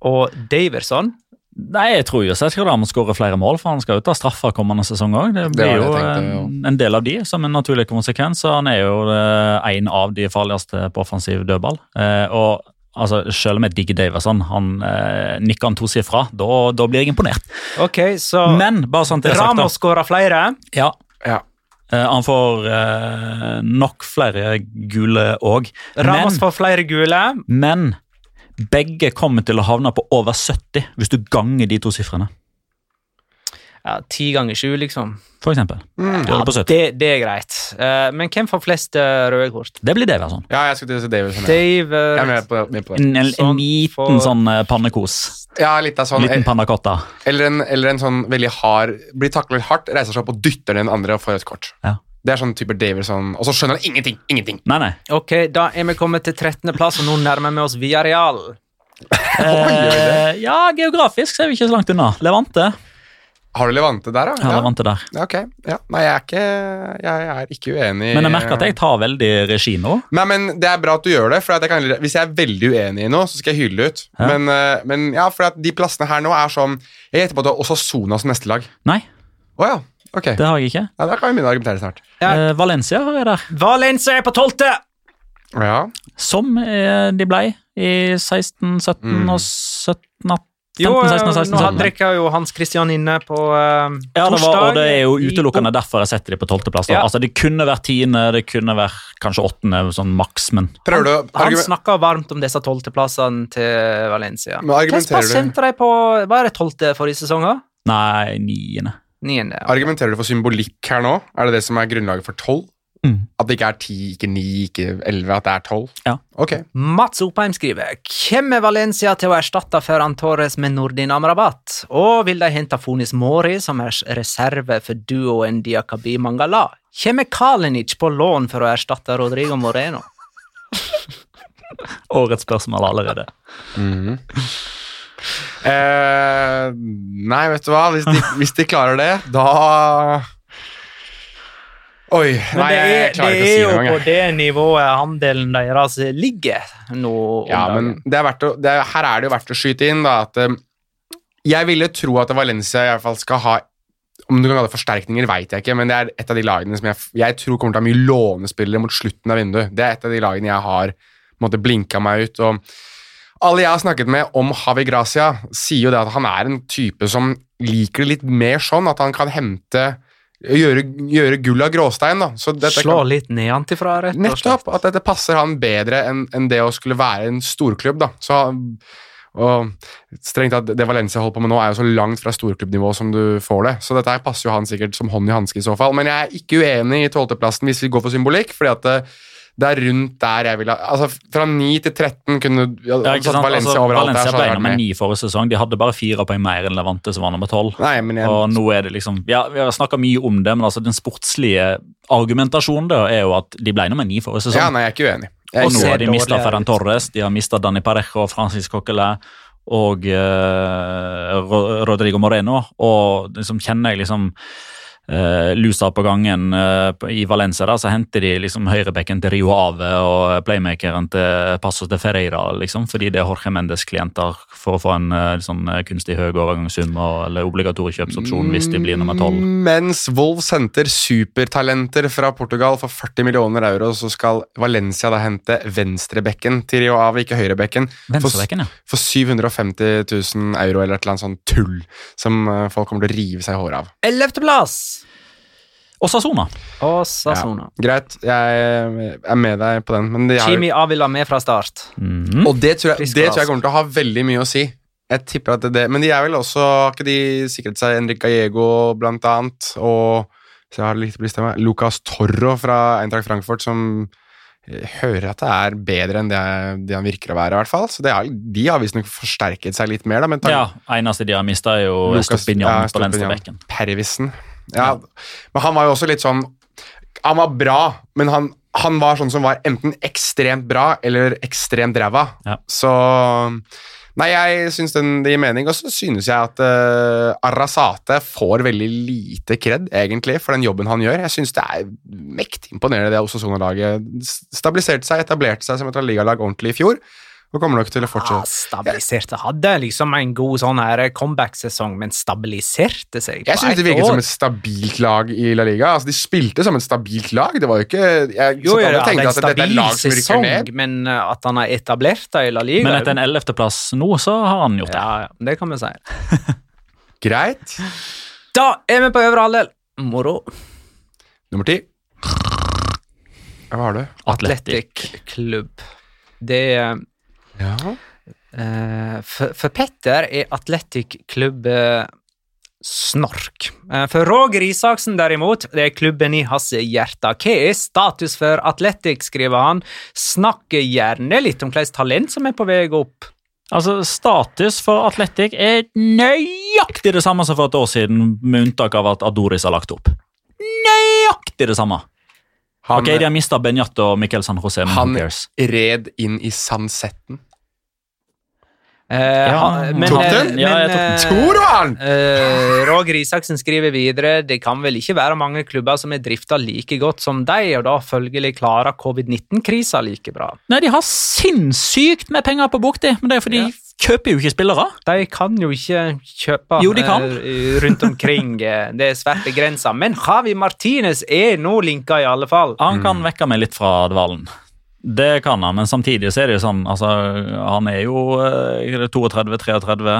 og Daverson? Nei, jeg tror jo Sergio Ramos skårer flere mål, for han skal jo ta straffer kommende sesong òg. Det blir det jo tenkte, en, en del av de som en naturlig konsekvens, og han er jo eh, en av de farligste på offensiv dødball. Eh, og altså, selv om jeg digger Daverson, han eh, nikker han tosifra, da, da blir jeg imponert. Ok, så Men bare sånn til det sagt, da. Ramos skårer flere. Ja, ja. Eh, han får eh, nok flere gule òg. Ramos Men, får flere gule. men begge kommer til å havne på over 70 hvis du ganger de to sifrene, Ja, Ti ganger sju, liksom. for eksempel. Mm. 70. Det, det er greit. Eh, men hvem får flest eh, røde kort? Det blir Daverson. ja, jeg skulle til å si Davidson. Ja. Jeg er med på, med på. En, en, en Sånn liten for- sånn eh, pannekos. Ja, litt av sånn Liten pannacotta. eller, en, eller en sånn veldig hard Blir taklet hardt, reiser seg opp og dytter den andre og får et kort. Ja. Det er sånn type Davidson Og så skjønner han ingenting! Ingenting! Nei, nei. Ok, da er vi kommet til 13. plass, og nå nærmer vi oss Villarreal. Eh, ja, geografisk så er vi ikke så langt unna. Levante. Har du Levante der, da? Ja, Levante der. Ja, ok. Ja. Nei, jeg er ikke, jeg er ikke uenig. Men jeg merker at jeg tar veldig regi nå. Nei, men Det er bra at du gjør det. for at jeg kan, Hvis jeg er veldig uenig i noe, så skal jeg hylle det ut. Ja. Men, eh, men ja, for at de plassene her nå er sånn Jeg gjetter på at du har Osasona som neste lag. Nei, Oh, ja. Ok. det har jeg ikke. Ja, Da kan jeg begynne å argumentere snart. Ja. Eh, Valencia har jeg der. Valencia er på 12. Ja. Som eh, de ble i 16, 17 Mm. og 17, 18, Jo, 15, eh, 16 og 16. nå 17. drikker jo Hans Christian inne på uh, Ja, det var, og det er jo i- utelukkende derfor jeg setter de på tolvteplass. da. Ja. Altså, det kunne vært tiende, det kunne vært kanskje åttende, sånn maks, men Prøver du å Han argumen- snakka varmt om disse tolvteplassene til Valencia. Men Hvilken argumenterer du- de på? Var det tolvte forrige sesong? da? nei, niende. Niende. ja. Argumenterer du for symbolikk her nå? Er det det som er grunnlaget for tolv? Mm. At det ikke er ti, ikke ni, ikke elleve, at det er tolv? Ja. Ok. Mats Opheim skriver Hvem er Valencia til å erstatte Ferran Torres med Nordin Amrabat? Og vil de hente Fonis Mori som er reserve for duoen Diakabi Mangala? Kommer Kalinic på lån for å erstatte Rodrigo Moreno? Årets spørsmål allerede. Mhm. Eh, nei, vet du hva? Hvis de, hvis de klarer det, da Oi. Men Nei, det jeg er, klarer ikke å er si jo det er jo på det nivået handelen deres ligger nå Ja, men det er å, det er, her er det jo verdt å skyte inn da, at eh, jeg ville tro at Valencia i hvert fall skal ha om du kan kalle det forsterkninger, vet jeg ikke, men det er et av de lagene som jeg, jeg tror kommer til å ha mye lånespillere mot slutten av vinduet. Det er et av de lagene jeg har på blinka meg ut. og Alle jeg har snakket med om Javi Gracia, sier jo det at han er en type som liker det litt mer sånn, at han kan hente Gjøre, gjøre gull av gråstein. da. Slå kan- litt nedenfra, rett og slett. Nettopp! At dette passer han bedre enn en det å skulle være en storklubb. da. Så, og strengt tatt, Det Valencia holder på med nå, er jo så langt fra storklubbnivå som du får det. Så dette her passer jo han sikkert som hånd i hanske i så fall. Men jeg er ikke uenig i tolvteplassen hvis vi går for symbolikk. fordi at det, er rundt der jeg vil ha Altså, Fra 9 til 13 kunne ja, Ja, ikke sant? Valencia Altså, overalt Valencia der. ble med. ni forrige sesong. De hadde bare fire poeng mer enn Levante, som var nummer tolv. Nei, men jeg, Og nå er det liksom Ja, vi har snakka mye om det, men altså den sportslige argumentasjonen da er jo at de ble nummer ni forrige sesong. ja, nei, jeg er ikke uenig. Jeg og nå har de mista Ferran. Torres, de har mista Dani Parejo, Francis Coquelin og uh, Rodrigo Moreno. Og liksom kjenner jeg liksom eh, lusa på gangen uh, i Valencia, da, så henter de liksom høyrebekken til Rio Ave og playmakeren til Passos de Ferreira, liksom, fordi det er Jorge Mendes-klienter for å få en uh, sånn kunstig høy overgangssum og, eller obligatorisk kjøpsopsjon hvis de blir nummer tolv. Mens Wolves henter supertalenter fra Portugal for 40 millioner euro, så skal Valencia da hente venstrebekken til Rio Ave, ikke høyrebekken, for, ja. for 750 000 euro, eller et eller annet sånn tull som folk kommer til å rive seg i håret av. Ellevteplass! Og Sasona. Og Sassona. Greit, jeg er med deg på den, men har, Chimi Avila med fra start. Mhm. Og det tror, jeg, det tror jeg kommer til å ha veldig mye å si. Jeg tipper at det, er det Men de er vel også Har ikke de sikret seg Enric Gallego, blant annet? Og så jeg har litt lista med Lucas Torro fra Eintracht Frankfurt, som hører at det er bedre enn det, det han virker å være, i hvert fall. Så det har, de har visstnok forsterket seg litt mer, da. Men Ja, eneste de har mista, er jo Lucas- Stopinjan ja, på venstrebekken. Pervisen. Ja, men han var jo også litt sånn Han var bra, men han, han var sånn som var enten ekstremt bra eller ekstremt ræva. Ja. Så Nei, jeg syns den det gir mening, og så synes jeg at uh, Arrasate får veldig lite kred, egentlig, for den jobben han gjør. Jeg syns det er mektig imponerende, det Osasona-laget Stabiliserte seg, etablerte seg som et ligalag ordentlig i fjor, og kommer nok til å Ja, fortsette. stabiliserte. Hadde liksom en god sånn her comeback-sesong, men stabiliserte seg Jeg synes det virket som et stabilt lag i La Liga. Altså, De spilte som et stabilt lag. Det var jo ikke Jeg Jo, det tenkte at dette er lag som rykker sesong, ned. men uh, at han har etablert det i La Liga Men etter en ellevteplass nå, så har han gjort det. Ja, ja, det kan vi si. Greit. Da er vi på øvre halvdel. Moro. Nummer ti. Ja, Hva har du? Atletic. Klubb. Det er Ja. Eh, for, for Petter er atletikklubb eh, snork. Eh, for Roger Isaksen derimot, det er klubben i hans hjerte. Hva er status for atletikk, skriver han. Snakker gjerne litt om hvilket talent som er på vei opp. Altså, Status for atletikk er nøyaktig det samme som for et år siden, med unntak av at Adoris har lagt opp. Nøyaktig det samme. Han, ok, De har mista Benjato og Michael San José, han red inn i Sansetten. Eh, Ja, men, tok den? den? Ja, jeg tok den. eh, Tror du han? Eh, Roger Isaksen skriver videre det kan vel ikke være mange klubber som er drifta like godt som deg, og da følgelig klarer covid-19-krisa like bra. Nei, De har sinnssykt med penger på bok, de, men det er fordi Ja. de kjøper jo ikke spillere. De kan jo ikke kjøpe Jo, de kan. eh, rundt omkring. eh, Det er svært begrensa. Men Javi Martinez er nå linka, i alle fall. Han kan vekke meg litt fra dvalen. Det kan han, men samtidig så er det jo sånn altså, Han er jo eh, er det 32, 33,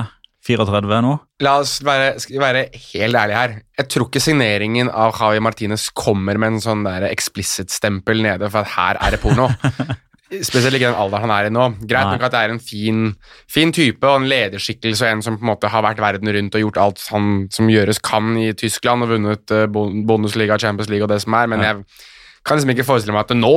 34 nå. La oss være, være helt ærlige her. Jeg tror ikke signeringen av Javi Martinez kommer med en sånn der explicit-stempel nede for at her er det porno. Spesielt ikke den alderen han er i nå. Greit Nei. nok at det er en fin, fin type og en lederskikkelse og en som på en måte har vært verden rundt og gjort alt han som gjøres kan i Tyskland og vunnet eh, Bundesliga, Champions League og det som er, men jeg kan liksom ikke forestille meg at nå,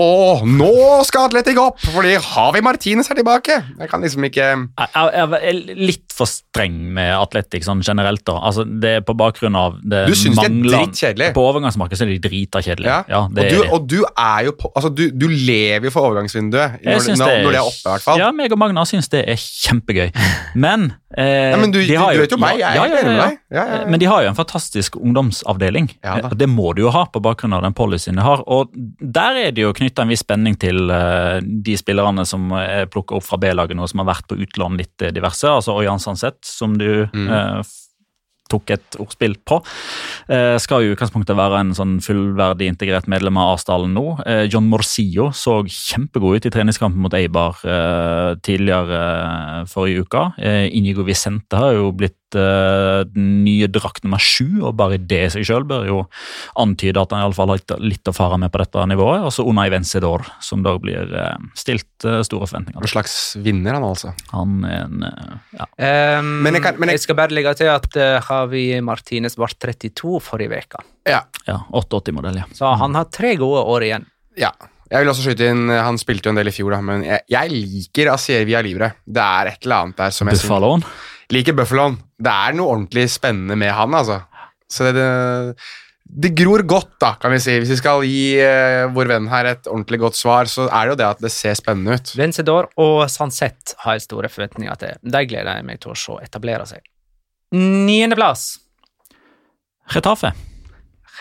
nå skal Atletic opp, fordi Javi Martinez er tilbake. Jeg kan liksom ikke Jeg, jeg, jeg er litt for streng med Atletic sånn generelt. da. Altså, det er På bakgrunn av det Du synes de er dritkjedelige? dritkjedelig? På overgangsmarkedet så er de drita kjedelige. Ja. det og, du, og du er jo på Altså, du, du lever jo for overgangsvinduet når, når, når det er oppe, i hvert fall. Ja, meg og Magna syns det er kjempegøy. Men, eh, Ja, men du- de har du vet jo meg, jeg er ja, ja, ja. Ja, ja, ja. Men de har jo en fantastisk ungdomsavdeling. Ja. Eh, det må du jo ha på bakgrunn av den policyen de har. Og der er det jo knytta en viss spenning til eh, de spillerne som er plukka opp fra B-laget nå, som har vært på utlån litt eh, diverse. Altså Ørjan Sandseth, som du Mm. eh, tok et ordspill på. Eh, skal jo i utgangspunktet være en sånn fullverdig integrert medlem av Arsdalen nå. Eh, John Morsillo så kjempegod ut i treningskampen mot Eibar eh, tidligere eh, forrige uke. Eh, Inigo Vicente har jo blitt eh, den nye drakt nummer sju, og bare det i seg sjøl bør jo antyde at han i alle fall har litt, litt å fare med på dette nivået. Og så Unai Vencedor, som da blir uh, stilt uh, store forventninger En slags vinner, han altså. Han er en ja. Um, Men jeg kan- men jeg- jeg skal bare legge til at uh, Javi Martinez ble 32 forrige uke, Ja. ja 88-modell, ja. så han har tre gode år igjen. ja. Jeg vil også skyte inn Han spilte jo en del i fjor, da, men jeg, jeg liker Asier Via Livre. Det er et eller annet der som jeg synes- Buffaloen. Liker Buffaloen. Det er noe ordentlig spennende med han, altså. Så det, det, det gror godt, da, kan vi si. Hvis vi skal gi uh, vår venn her et ordentlig godt svar, så er det jo det at det ser spennende ut. Vencedor og Sanset har jeg store forventninger til. De gleder jeg meg til å se etablere seg. Niendeplass. Retafe.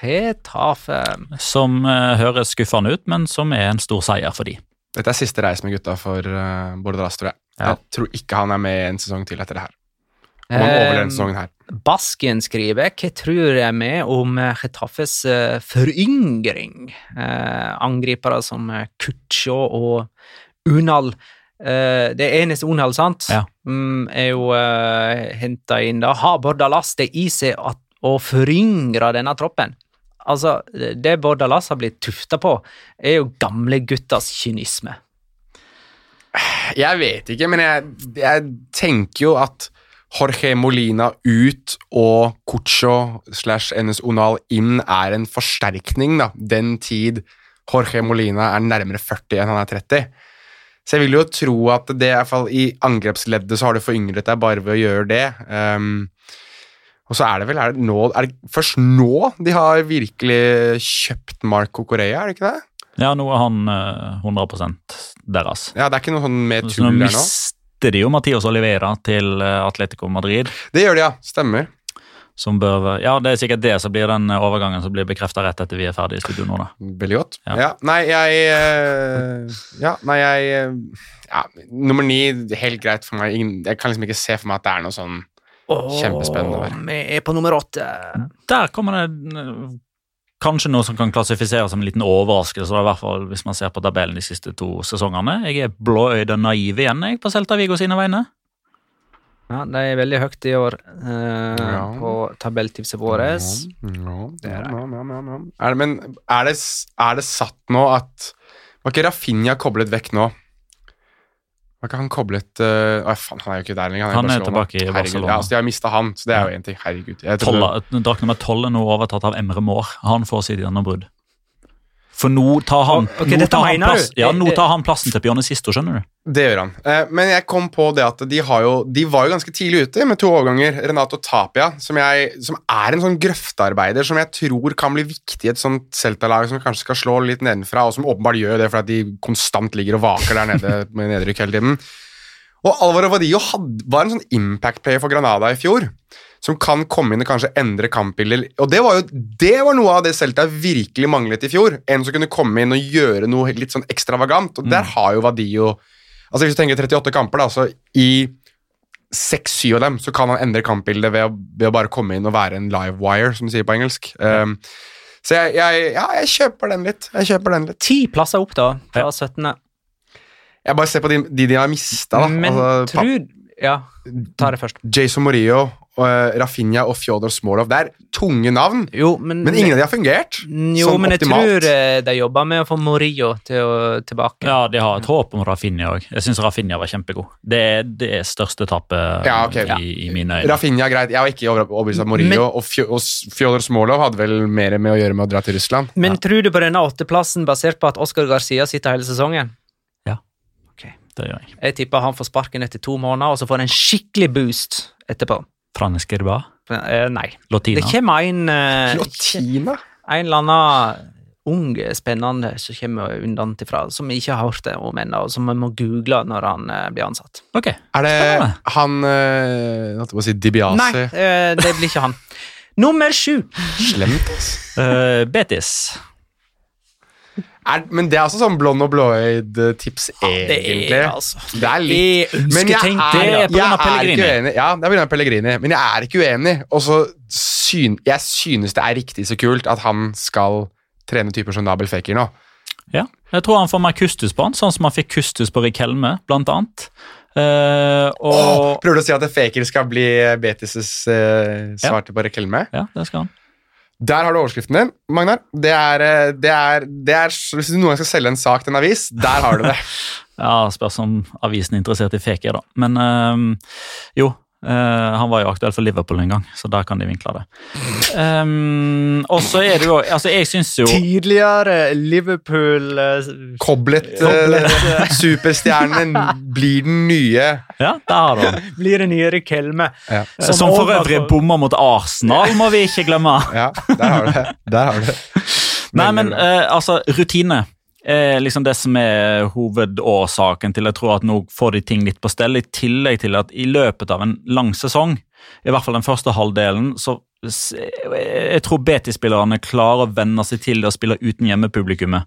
Retafe. Som uh, høres skuffende ut, men som er en stor seier for de. Dette er siste reis med gutta for uh, Bordalas, tror jeg. Ja. Jeg tror ikke han er med en sesong til etter det her. Om han overlever Eh, sesongen her. Basken skriver Hva tror jeg med om eh, Getaffes eh, foryngring? Eh, angripere som Kutsjå og Unal. Eh, det er eneste Unal, sant? Ja. Mm, er jo eh, henta inn da. Har Bordalas det i seg at, å foryngre denne troppen? Altså, det Bordalas har blitt tufta på, er jo gamle gutters kynisme. Jeg vet ikke, men jeg, jeg tenker jo at Jorge Molina ut og Cucho slash NS Onal inn er en forsterkning, da. Den tid Jorge Molina er nærmere 40 enn han er 30. Så jeg vil jo tro at det i hvert fall i angrepsleddet så har du foryngret deg bare ved å gjøre det. Um, og så er det vel er det nå, er det først nå de har virkelig kjøpt Marco Correa, er det ikke det? Ja, nå er han eh, 100% deres. Ja, det er ikke noe sånn med tull der nå? Mister de jo Matias Oliveira til eh, Atletico Madrid. Det gjør de, ja. Stemmer. Som bør, ja, Det er sikkert det som blir den overgangen som blir bekrefta rett etter vi er ferdig i studio nå. da. Veldig godt. Ja. Ja. nei, jeg eh, Ja, nei, jeg eh, ja, Nummer ni, helt greit for meg. Jeg kan liksom ikke se for meg at det er noe sånn Kjempespennende der. Vi er på nummer åtte. Der kommer det eh, kanskje noe som kan klassifiseres som en liten overraskelse, i hvert fall hvis man ser på tabellen de siste to sesongene. Jeg er blåøyd og naiv igjen jeg, på Celta Vigo sine vegne. Ja, de er veldig høyt i år eh, Ja. på tabelltipset vårt. Ja, Det ja, ja, ja, ja. Er det, men er det, er det satt nå at Var ikke Rafinha koblet vekk nå? Var ikke han koblet uh, Å, faen, han er jo ikke der lenger. Han er er tilbake i Herregud, Barcelona. Ja, altså, de har mista han, så det er jo én ting. Herregud. Drakk nummer tolv er nå overtatt av Emre Moore. Han får sitt gjennombrudd. For nå tar han, okay, nå tar han, plass, ja, nå tar han plassen til Bjørne Sisto, skjønner du. Det gjør han. Eh, men jeg kom på det at de, har jo, de var jo ganske tidlig ute med to overganger. Renato Tapia, som, jeg, som er en sånn grøftearbeider som jeg tror kan bli viktig i et sånt Celta-lag som kanskje skal slå litt nedenfra, og som åpenbart gjør det fordi de konstant ligger og vaker der nede med nedrykk hele tiden. Og Alvaro Vadillo var en sånn impact-player for Granada i fjor. Som kan komme inn og kanskje endre kampbilder. Og det var jo det var noe av det Celta virkelig manglet i fjor. En som kunne komme inn og gjøre noe litt sånn ekstravagant. Og der har jo Vadio Altså Hvis du tenker 38 kamper, da, så i 6-7 av dem så kan han endre kampbildet ved, å- ved å bare komme inn og være en live wire, som de sier på engelsk. Um, så jeg, jeg, ja, jeg kjøper den litt. Jeg kjøper den litt. Ti plasser opp, da, fra 17. Jeg bare ser på de de, de har mista, da. Men altså, tror Ja, ta det først. Jason Morillo, uh, Rafinha og Fjodor Smolov. Det er tunge navn, Jo, men, men ingen av de har fungert. Jo, sånn men jeg optimalt. tror eh, de jobber med å få Morillo til å tilbake. Ja, de har et håp om Rafinha òg. Jeg syns Rafinha var kjempegod. Det er det største tapet Ja, okay. i, i mine øyne. Rafinha, greit. Jeg var ikke over- overbevist av Morillo, Men- og, Fjo- og Fjodor Smolov hadde vel mer med å gjøre med å dra til Russland. Men tror du på denne åtteplassen basert på at Oscar Garcia sitter hele sesongen? Det gjør jeg. Jeg tipper han får sparken etter to måneder, og så får han en skikkelig boost etterpå. Franes Gerba, Eh, nei. Lotina. Det kommer en eh, Lotina? En eller annen ung, spennende som kommer undanfra, som vi ikke har hørt det om ennå, og som vi må google når han eh, blir ansatt. Ok. Er det Spennende. han uh, Jeg holdt på å si Dibiase. Nei, det blir ikke han. Nummer sju. Slemt, ass. Uh, Betis. Er, men det er også sånn blond og blåøyd eh, tips, Det egentlig. er altså Det er litt Det Men jeg er. Det er jeg er ikke uenig. Ja, det er av Pellegrini, men jeg er ikke uenig. Og så syn, jeg synes det er riktig så kult at han skal trene typer som Nabel Faker nå. Ja. Jeg tror han får mer kustus på han, sånn som han fikk kustus på Rik Helme, blant annet. Uh, og oh, prøver du å si at Faker skal bli Betis' uh, svarte på Rekelme? Ja, det skal han. Der har du overskriften din, Magnar. Det er, eh, det er, det er, Hvis du noen gang skal selge en sak til en avis, der har du det. Ja, Spørs om avisen er interessert i Feker, da. Men øh, jo. Eh, han var jo aktuell for Liverpool en gang, så der kan de vinkle det. Um, og så er det jo Altså, jeg syns jo Tidligere Liverpool eh, eh, superstjernen blir den nye Ja, der har du blir den nye Rikelme. Ja, Som for øvrig bommer mot Arsenal, må vi ikke glemme. ja der har du det. Der har du det. Nei, men altså, rutine er liksom det som er hovedårsaken til jeg tror at nå får de ting litt på stell, i tillegg til at i løpet av en lang sesong, i hvert fall den første halvdelen, så Jeg tror Betis-spillerne klarer å venne seg til det å spille uten hjemmepublikummet.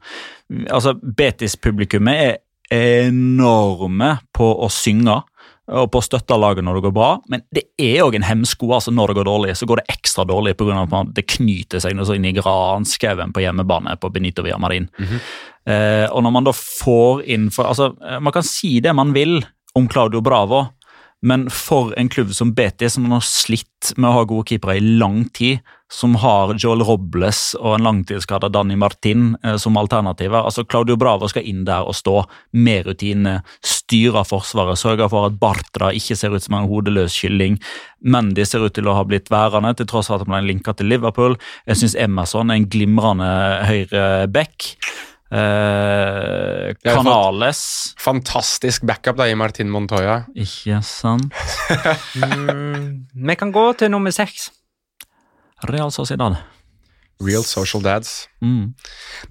Altså, Betis-publikummet er enorme på å synge og på å støtte laget når det går bra, men det er òg en hemsko. altså Når det går dårlig, så går det ekstra dårlig pga. at det knyter seg noe så inn i granskauen på hjemmebane på Benito Villamarin. Eh, og når man da får inn for, altså, eh, Man kan si det man vil om Claudio Bravo, men for en klubb som Betis, som har slitt med å ha gode keepere i lang tid, som har Joel Robles og en langtidsskada Danny Martin eh, som alternativer altså Claudio Bravo skal inn der og stå med rutine, styre forsvaret, sørge for at Bartra ikke ser ut som en hodeløs kylling. Mendy ser ut til å ha blitt værende, til tross for at han ble linka til Liverpool. Jeg syns Emerson er en glimrende høyre back. Eh, Canales Fantastisk backup da i Martin Montoya. Ikke sant? Mm, vi kan gå til nummer seks. Real Sociedad. Real social dads. Mm.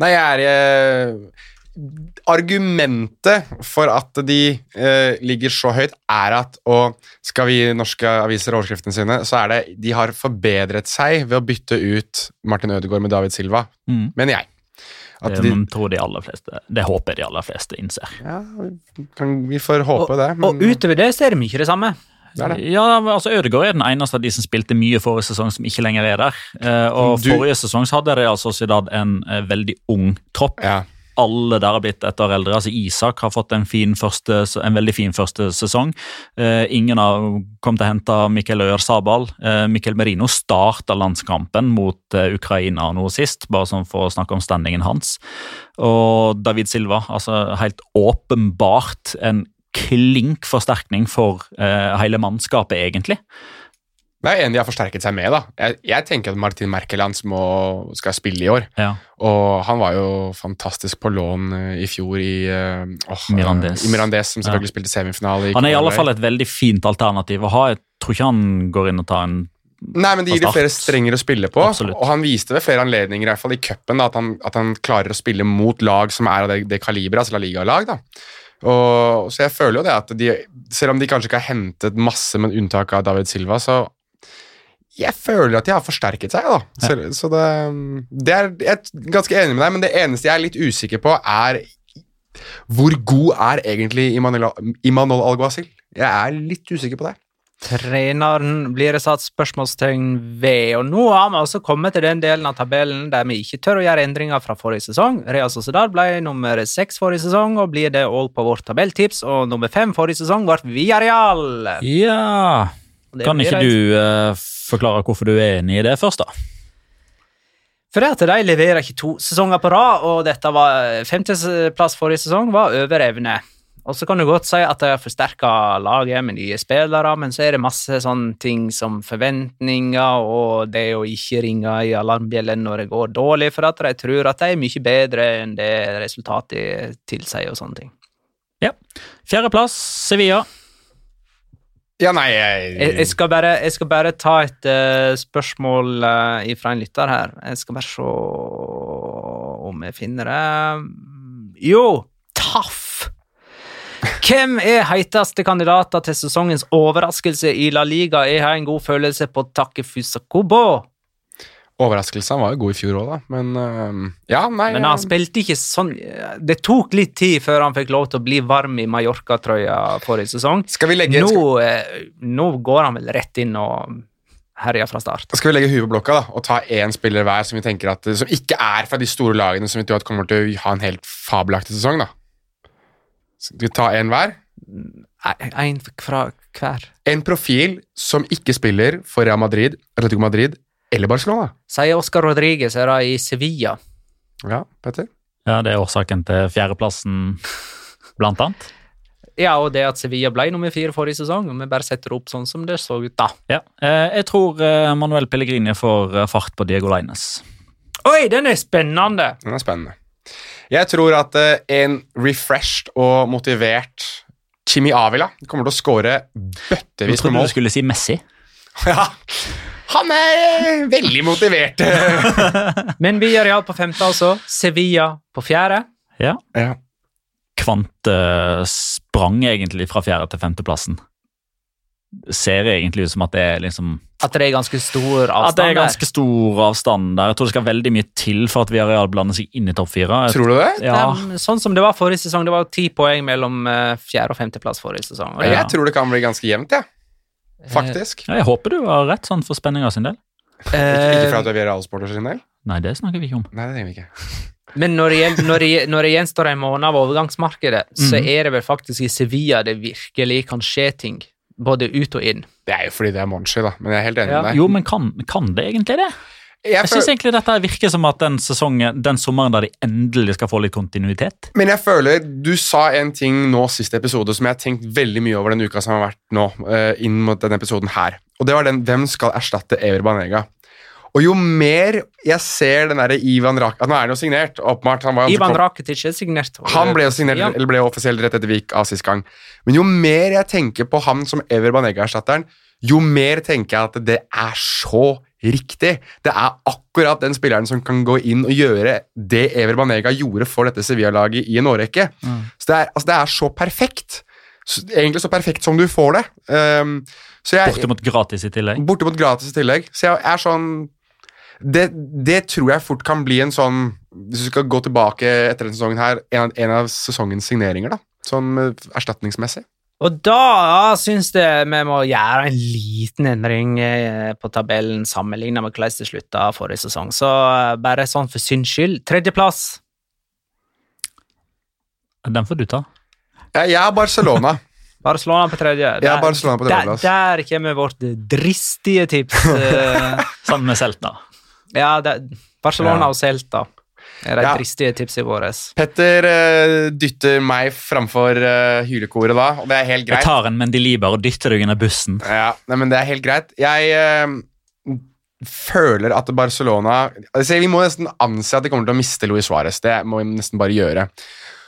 Nei, jeg er eh, Argumentet for at de eh, ligger så høyt, er at Og skal vi norske aviser overskriftene sine, så er det de har forbedret seg ved å bytte ut Martin Ødegaard med David Silva, Mm. mener jeg. At Det de, tror de aller fleste Det håper de aller fleste innser. ja, kan, vi får håpe og, det. og utover det ser vi ikke det samme. Det det. Ja, altså Ødegaard er den eneste av de som spilte mye forrige sesong, som ikke lenger er der. Eh, og Du- Forrige sesong hadde Real Sociedad en eh, veldig ung tropp. Ja. Alle der har blitt et år eldre. altså Isak har fått en, fin første, en veldig fin første sesong. Eh, ingen har kommet til å hente Mikkel Øyer Sabal. Eh, Mikkel Merino starta landskampen mot eh, Ukraina nå sist, bare sånn for å snakke om standingen hans. Og David Silva, altså helt åpenbart en klink forsterkning for uh, hele mannskapet, egentlig. Det er en de har forsterket seg med. da. Jeg, jeg tenker at Martin Merkeland må, skal spille i år. Ja. Og han var jo fantastisk på lån eh, i fjor i eh, Mirandes. I Mirandes, som selvfølgelig spilte semifinale. i Han er i alle fall et veldig fint alternativ å ha. Jeg tror ikke han går inn og tar en Nei, men Det gir de flere strenger å spille på. Absolutt. Og han viste ved flere anledninger i hvert fall i cupen at, han- at han klarer å spille mot lag som er av det, det kaliberet, altså La Liga-lag. da. Og, så jeg føler jo det at de, selv om de kanskje ikke har hentet masse, med unntak av David Silva, så jeg føler at de har forsterket seg. da. Så, så det, det er jeg er ganske enig med deg, men det eneste jeg er litt usikker på, er hvor god er egentlig Imanol Alguacil? Jeg er litt usikker på det. Treneren blir det satt spørsmålstegn ved, og nå har vi altså kommet til den delen av tabellen der vi ikke tør å gjøre endringer fra forrige sesong. Real Sociedad ble nummer seks forrige sesong, og blir det òg på vårt tabelltips, og nummer fem forrige sesong ble Villarreal. Ja Kan ikke du uh, forklare hvorfor du er enig i det først, da? For det at de leverer ikke to sesonger på rad, og dette var femteplass forrige sesong, var over evne. Og så kan du godt si at de har forsterka laget med nye spillere, men så er det masse sånne ting som forventninger og det å ikke ringe i alarmbjellen når det går dårlig, for at de tror at de er mye bedre enn det resultatet tilsier og sånne ting. Fjerdeplass, Sevilla. Ja, nei jeg, Jeg, jeg, skal, bare, jeg skal bare ta et uh, spørsmål uh, fra en lytter her. Jeg skal bare se om jeg finner det. Jo, Taff! Hvem er heiteste kandidater til sesongens overraskelse i La Liga? Jeg har en god følelse på Takefusa Kobo. Overraskelsen var jo god i fjor òg, da. Men uh, ja, nei Men han øh, spilte ikke sånn Det tok litt tid før han fikk lov til å bli varm i Mallorca-trøya forrige sesong. Skal vi legge Nå, eh, nå går han vel rett inn og herjer fra start. skal vi legge huet på blokka da, og ta én spiller hver som vi tenker at Som ikke er fra de store lagene som vi tror at kommer til å ha en helt fabelaktig sesong, da? Skal vi ta én hver? Én fra hver. En profil som ikke spiller for Real Madrid, Atletico Madrid eller Barcelona. Sier Oscar Rodriguez er da i Sevilla. Ja, Petter? Ja, Det er årsaken til fjerdeplassen, blant annet. Ja, og det at Sevilla ble nummer fire forrige sesong, og vi bare setter det opp sånn som det så ut da. Ja. Eh, jeg tror eh, Manuel Pellegrini får eh, fart på Diego Leines. Oi, den er spennende! Den er spennende. Jeg tror at eh, en refreshed og motivert Chimi Avila kommer til å skåre bøttevis med trodde mål. du skulle si Messi. Ja, han er eh, veldig motivert. Men Villarreal på femte, altså. Sevilla på fjerde. Ja. ja. Kvante sprang egentlig fra fjerde til femteplassen. Ser egentlig ut som at det er liksom At det er ganske stor avstand At det er ganske stor avstand der. Jeg tror det skal veldig mye til for at Villarreal blander seg inn i topp fire. Tror du det? Ja, Det er Sånn som det var forrige sesong. Det var ti poeng mellom eh, fjerde- og femteplass forrige sesong. Og Jeg tror det kan bli ganske jevnt, jeg. Faktisk. Ja, jeg håper du har rett sånn for spenninga sin del. Ikke, Eh, ikke for at du er realsporter sin del. Nei, det snakker vi ikke om. Nei, det trenger vi ikke. Men når det, når, det, når det gjenstår en måned av overgangsmarkedet, så Mhm. er det vel faktisk i Sevilla det virkelig kan skje ting. Både ut og inn. Det er jo fordi det er Monchi, da. Men jeg er helt enig Ja. med deg. Jo, men kan, kan det egentlig det? jeg Jeg syns egentlig dette virker som at den sesongen, den sommeren der de endelig skal få litt kontinuitet. men jeg føler Du sa en ting nå siste episode som jeg har tenkt veldig mye over den uka som har vært nå, eh, inn mot denne episoden her. Og det var den hvem skal erstatte Ever Banega. Og jo mer jeg ser den derre Ivan Rak... Nå er han jo signert, åpenbart. Han, var, Ivan Rakitic er signert. han ble jo signert, Ja. eller ble offisielt rett etter Vik av sist gang. Men jo mer jeg tenker på han som Ever Banega-erstatteren, jo mer tenker jeg at det er så riktig. Det er akkurat den spilleren som kan gå inn og gjøre det Ever Banega gjorde for dette Sevilla-laget i en årrekke. Så det er, altså, det er så perfekt. Så, egentlig så perfekt som du får det. Um, så jeg, Bortimot gratis i tillegg. Bortimot gratis i tillegg. Så jeg er sånn det, det tror jeg fort kan bli en sånn Hvis du skal gå tilbake etter denne sesongen her, en av, en av sesongens signeringer, da. Sånn eh, erstatningsmessig. Og da syns jeg vi må gjøre en liten endring eh, på tabellen sammenlignet med hvordan det slutta forrige sesong. Så eh, bare sånn for syns skyld. Tredjeplass. Den får du ta. Jeg, jeg er Barcelona. Barcelona på tredje. Der, er Barcelona på der, tredjeplass. der kommer vårt dristige tips. Sammen med Celta. Ja, det, Barcelona Ja. og Celta er de Ja. dristige tipsene våre. Petter uh, dytter meg framfor uh, hylekoret da, og det er helt Jeg greit. tar en Mendeliber og dytter deg under bussen. Ja, nei, men det er helt greit. Jeg uh, føler at Barcelona altså, Vi må nesten anse at de kommer til å miste Luis Suárez. Det må vi nesten bare gjøre.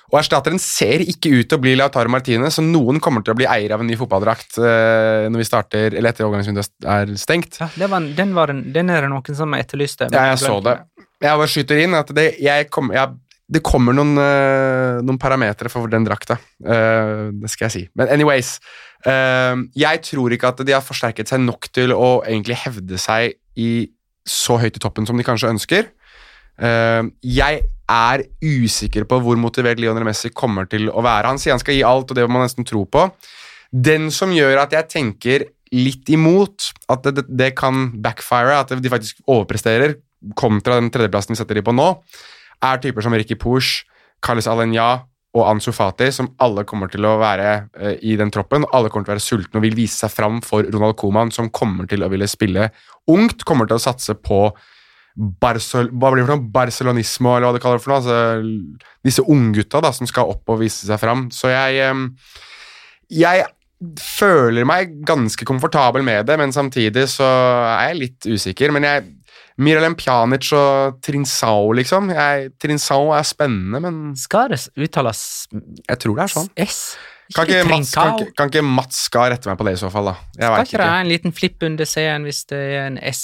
Og Erstatteren ser ikke ut til å bli Lautaro Martinez, så noen kommer til å bli eier av en ny fotballdrakt uh, når vi starter, eller etter overgangsvinduet er stengt. Ja, det var, den, var en, den er det noen som etterlyste. Ja, jeg så det. Jeg bare skyter inn at det, kom, jeg, det kommer noen, uh, noen parametere for den drakta. Uh, det skal jeg si. Men anyways. jeg tror ikke at de har forsterket seg nok til å egentlig hevde seg i så høyt i toppen som de kanskje ønsker. Jeg er usikker på hvor motivert Lionel Messi kommer til å være. Han sier han skal gi alt, og det må man nesten tro på. Den som gjør at jeg tenker litt imot at det, det, kan backfire, at de faktisk overpresterer, kontra den tredjeplassen vi setter de på nå, er typer som Ricky Push, Carles Alenya og Ansu Fati, som alle kommer til å være eh, i den troppen. Alle kommer til å være sultne og vil vise seg fram for Ronald Koeman, som kommer til å ville spille ungt, kommer til å satse på Barcel hva blir det for noe? Barcelonismo, eller hva du kaller det for noe. Altså, disse unggutta som skal opp og vise seg fram. Så jeg Jeg føler meg ganske komfortabel med det, men samtidig så er jeg litt usikker. Men jeg Miralem Pjanic og Trinsao, liksom. Jeg, Trinsao er spennende, men Skal det uttales jeg tror det er sånn. S? Kan ikke, Mats, kan, kan ikke Mats Skar rette meg på det i så fall, da? Jeg Skal ikke det være en liten flipp under C-en hvis det er en S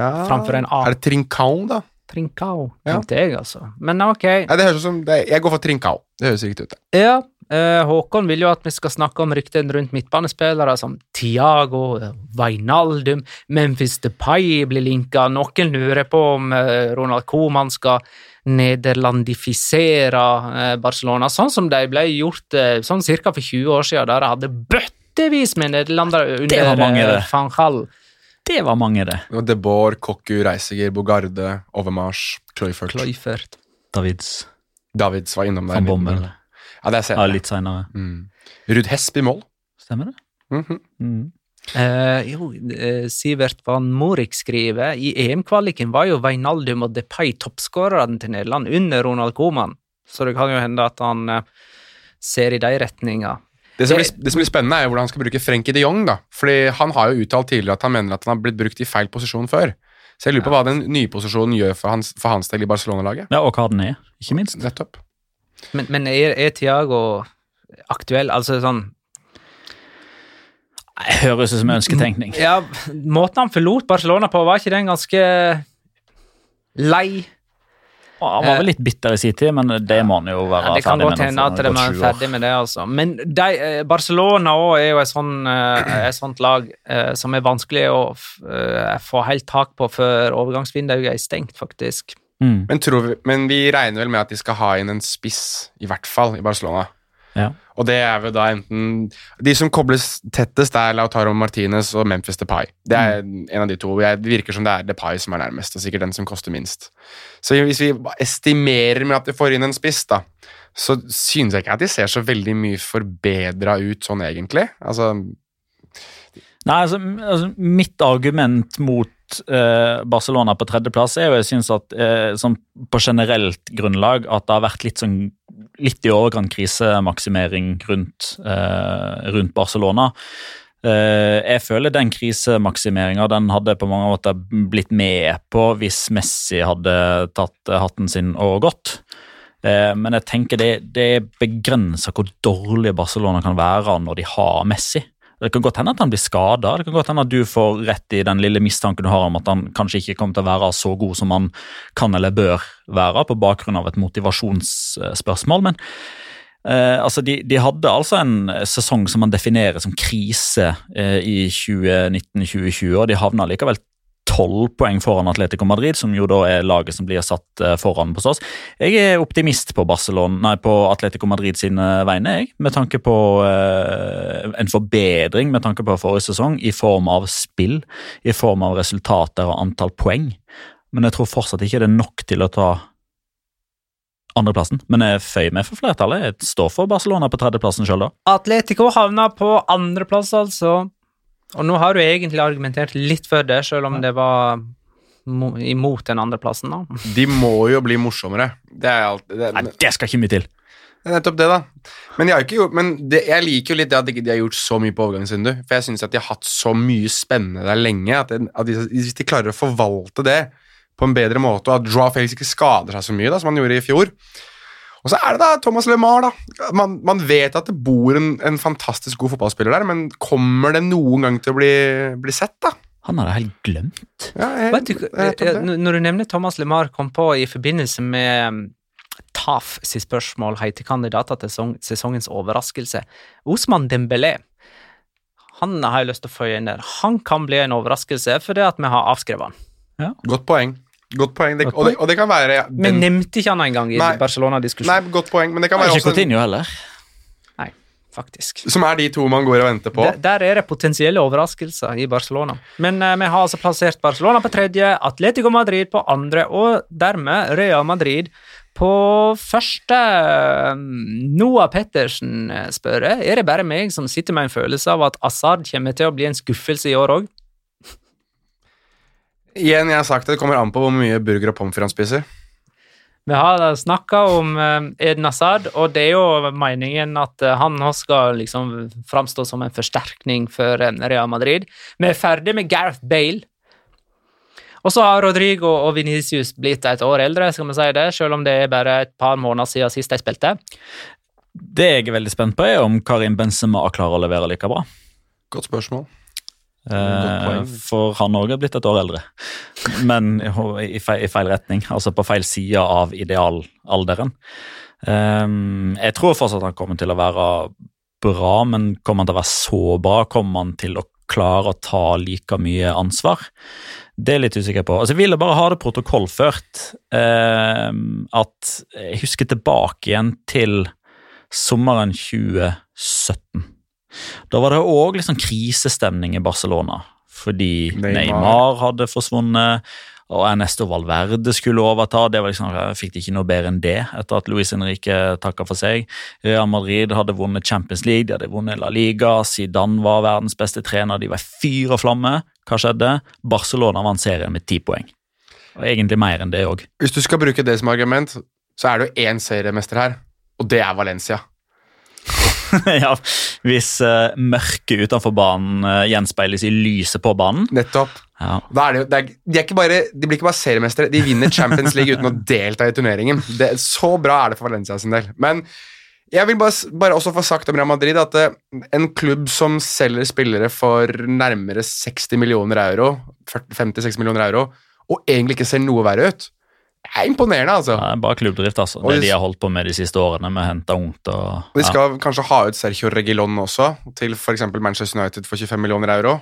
Ja. framfor en A? Er det Trincao, da? Trincao, Ja. jeg, altså. Men ok. Nei, det høres ut som det, Jeg går for Trincao. Det høres riktig ut. Ja, eh, Håkon vil jo at vi skal snakke om ryktene rundt midtbanespillere som Tiago, eh, Wijnaldum, Memphis Depay blir linka. Noen lurer på om eh, Ronald Koeman skal nederlandifisere eh, Barcelona, sånn som de ble gjort eh, sånn ca. for 20 år siden, der de hadde bøttevis med nederlendere Det var under mange, eh, det. van Gaal. Det var mange, det. det De Boer, Kokku, Reisiger, Bogarde, Overmars, Kloifert. Cloyfert. Davids Davids var innom der. van Bommel. Ja, det er Ja, senere. litt seinere. Mm. Ruud Hesp i mål. Stemmer det? Mhm. Mm. Eh, jo, eh, Sivert van Morik skriver i EM-kvaliken var jo Veinaldum og Depay toppskårerne til Nederland under Ronald Koeman, så det kan jo hende at han eh, ser i de retninga. Det som, blir, det som blir spennende, er jo hvordan han skal bruke Frenkie de Jong. da. Fordi Han har jo uttalt tidligere at han mener at han har blitt brukt i feil posisjon før. Så jeg lurer på hva den nye posisjonen gjør for hans, for hans del i Barcelona-laget. Ja, og hva den er, ikke minst. Nettopp. Men, men er, er Tiago aktuell? Altså sånn Det høres ut som ønsketenkning. Ja, måten han forlot Barcelona på, var ikke den ganske lei? Han var vel litt bitter i sin tid, men det må han jo være Ja, det kan ferdig godt med. hende at de er ferdig med det, altså. Men de, eh, Barcelona også er jo et, sånn, eh, et sånt lag eh, som er vanskelig å eh, få helt tak på før overgangsvinduet er stengt, faktisk. Mm. Men, tror vi, men vi regner vel med at de skal ha inn en spiss, i hvert fall, i Barcelona. Ja. Og det er vel da enten De som kobles tettest, er Lautaro Martinez og Memphis Depay. Det er en av de to. Jeg, det virker som det er Depay som er nærmest, og sikkert den som koster minst. Så hvis vi estimerer med at vi får inn en spiss, da, så synes jeg ikke at de ser så veldig mye forbedra ut sånn egentlig. Altså Nei, altså, altså Mitt argument mot eh, Barcelona på tredjeplass er jo jeg synes at eh, sånn på generelt grunnlag at det har vært litt sånn litt i overkant krisemaksimering rundt, eh, rundt Barcelona. Eh, jeg føler den krisemaksimeringa den hadde på mange måter blitt med på hvis Messi hadde tatt hatten sin og gått. Eh, men jeg tenker det, det begrenser hvor dårlig Barcelona kan være når de har Messi. Det kan godt hende at han blir skada. Det kan godt hende at du får rett i den lille mistanken du har om at han kanskje ikke kommer til å være så god som han kan eller bør være, på bakgrunn av et motivasjonsspørsmål. Men eh, altså de, de hadde altså en sesong som man definerer som krise eh, i 2019-2020, og de havna likevel tolv poeng foran Atletico Madrid, som jo da er laget som blir satt eh, foran hos oss. Jeg er optimist på, nei, på Atletico Madrid sine vegne, jeg, med tanke på eh, en forbedring med tanke på forrige sesong, i form av spill, i form av resultater og antall poeng. Men jeg tror fortsatt ikke det er nok til å ta andreplassen. Men jeg føyer meg for flertallet. Jeg står for Barcelona på tredjeplassen sjøl, da. Atletico havna på andreplass, altså. Og nå har du egentlig argumentert litt for det, selv om det var imot den andreplassen, da. De må jo bli morsommere. Det er alt det, Nei, det skal ikke mye til. Det er nettopp det, da. Men, de har ikke gjort, men det, jeg liker jo litt det at ikke de har gjort så mye på overgangsvindu. For jeg syns at de har hatt så mye spennende der lenge. At, det, at de, Hvis de klarer å forvalte det på en bedre måte, og at Draw Felix ikke skader seg så mye da, som han gjorde i fjor Og så er det da Thomas LeMar, da. Man, man vet at det bor en, en fantastisk god fotballspiller der, men kommer det noen gang til å bli, bli sett, da? Han har jeg helt glemt. Ja, jeg, du, jeg, n- når du nevner Thomas LeMar kom på i forbindelse med um, TAF sitt spørsmål heter kandidater til sesong, sesongens overraskelse. Osman Dembélé han har jeg lyst til å føye inn der. Han kan bli en overraskelse fordi at vi har avskrevet han. Godt poeng. Godt poeng. Det, Godt og, det, og det kan være ja, Vi nevnte ikke han engang i Barcelona-diskusjonen. Nei, godt poeng, men det kan være Nei, ikke også Coutinho heller. faktisk. Som er de to man går og venter på. Der, der er det potensielle overraskelser i Barcelona. Men uh, vi har altså plassert Barcelona på tredje, Atletico Madrid på andre, og dermed Real Madrid på første. Noah Pettersen eh, spør jeg, er det bare meg som sitter med en følelse av at Assad kommer til å bli en skuffelse i år òg? Igjen, jeg har sagt at det kommer an på hvor mye burger og pommes frites han spiser. Vi har snakka om eh, Eden Asaad, og det er jo meningen at eh, han skal liksom framstå som en forsterkning for eh, Real Madrid. Vi er ferdig med Gareth Bale. Og så har Rodrigo og Venicius blitt et år eldre, skal vi si det, selv om det er bare et par måneder siden sist de spilte. Det jeg er veldig spent på, er om Karim Benzema klarer å levere like bra. Godt spørsmål. Eh, for han òg er blitt et år eldre, men i feil, i feil retning. Altså på feil side av idealalderen. Eh, jeg tror fortsatt han kommer til å være bra, men kommer han til å være så bra? Kommer han til å klare å ta like mye ansvar? Det er jeg litt usikker på. Altså, jeg ville bare ha det protokollført eh, at jeg husker tilbake igjen til sommeren 2017. Da var det òg liksom krisestemning i Barcelona, fordi Neymar. Neymar, hadde forsvunnet, og Ernesto Valverde skulle overta. Det var liksom, Fikk de ikke noe bedre enn det etter at Luis Henrique takka for seg. Real Madrid hadde vunnet Champions League, de hadde vunnet La Liga, Zidane var verdens beste trener, de var fyr og flamme. Hva skjedde? Barcelona vant serien med ti poeng. Og egentlig mer enn det òg. Hvis du skal bruke det som argument, så er det jo én seriemester her, og det er Valencia. ja, hvis uh, mørket utenfor banen uh, gjenspeiles i lyset på banen. Nettopp. Ja. Det, det er, de, er bare, de blir ikke bare seriemestere, de vinner Champions League uten å delta i turneringen. Det, så bra er det for Valencia sin del. Men jeg vil bare, bare også få sagt om Real Madrid at uh, en klubb som selger spillere for nærmere 60 millioner euro, 50-60 millioner euro, og egentlig ikke ser noe verre ut, er imponerende, altså. Det er bare klubbdrift, altså. Og Det de- de har holdt på med de siste årene, med å hente ungt og ja. De skal kanskje ha ut Sergio Regilon også, til f.eks. Manchester United for 25 millioner euro.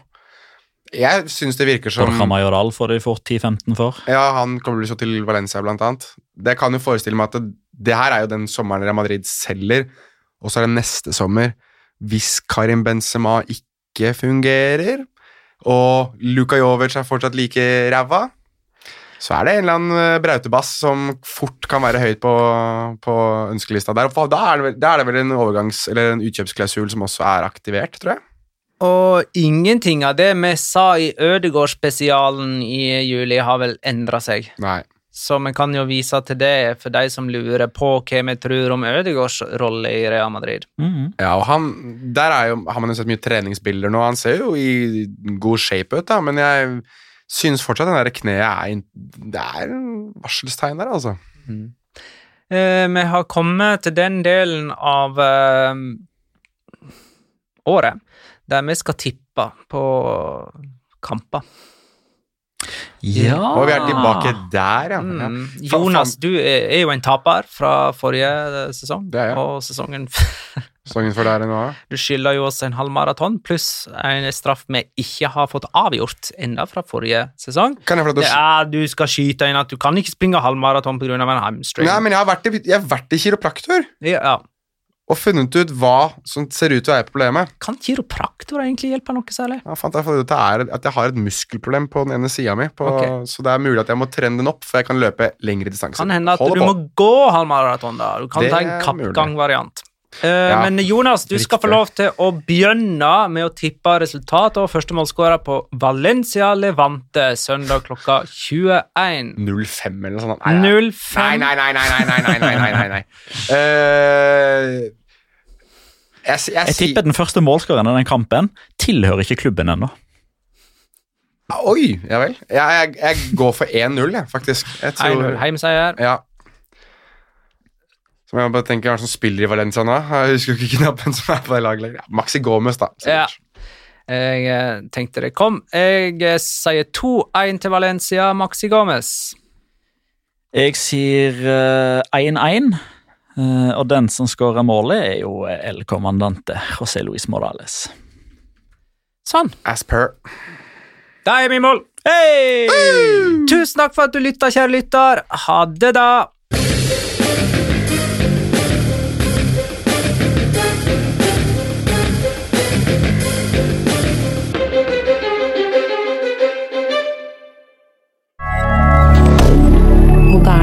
Jeg syns det virker ja. som Borja Majoral får de fort 10-15 for. Ja, han kommer så til Valencia, blant annet. Det kan jo forestille meg at det, det her er jo den sommeren Real Madrid selger, og så er det neste sommer. Hvis Karim Benzema ikke fungerer, og Luka Jovic er fortsatt like ræva, så er det en eller annen eh, brautebass som fort kan være høyt på, på ønskelista der. Da er, det vel, da er det vel en overgangs- eller en utkjøpsklausul som også er aktivert, tror jeg. Og ingenting av det vi sa i Ødegård-spesialen i juli, har vel endra seg. Nei. Så vi kan jo vise til det for de som lurer på hva vi tror om Ødegårds rolle i Real Madrid. Mhm. Ja, og han, der er jo, har man jo sett mye treningsbilder nå. Han ser jo i god shape ut, da, men jeg syns fortsatt den der kneet er Det er en varselstegn der, altså. Eh, vi har kommet til den delen av eh, året der vi skal tippe på kamper. Ja Og vi er tilbake der, ja. Mm. Jonas, du er jo en taper fra forrige sesong, Det er jeg. og sesongen Sesongen for der nå. Du skylder jo oss en halv maraton pluss en straff vi ikke har fått avgjort enda fra forrige sesong. Kan jeg få Det er, du skal skyte inn at du kan ikke springe halvmaraton pga. en hamstring. Nei, men jeg har vært i, har vært i kiropraktor ja, ja. og funnet ut hva som ser ut til å være problemet. Kan kiropraktor egentlig hjelpe noe særlig? Jeg fant jeg fant ut at, jeg har et muskelproblem på den ene sida mi, på- Ok. så det er mulig at jeg må trene den opp, for jeg kan løpe lengre distanser. Kan hende at Holder du på. må gå halvmaraton, da. Du kan Det ta en kappgangvariant. Eh, Ja, men Jonas, du skal få lov til å begynne med å tippe resultat og første målskårer på Valencia Levante søndag klokka 21. 05 eller noe sånt. Nei, nei. 05. Nei, nei, nei, nei, nei, nei, nei, nei. Eh, jeg, jeg, Jeg tipper den første målskåreren i den kampen tilhører ikke klubben ennå. Oi, ja vel. Jeg, jeg, jeg går for 1-0, jeg, faktisk. Jeg 1-0 heimseier. Ja. Så må jeg bare tenker, hvem som spiller i Valencia nå. Jeg husker ikke knappen som er på det laget lenger. Ja, Maxi Gomez, da. Ja. Jeg eh, tenkte det kom. Jeg eh, sier 2-1 til Valencia, Maxi Gomez. Jeg sier eh, 1-1, uh, og den som skårer målet, er jo El Comandante José Luis Morales. Sånn. As per. Da er vi i mål. Tusen takk for at du lytta, kjære lytter. Ha det, da.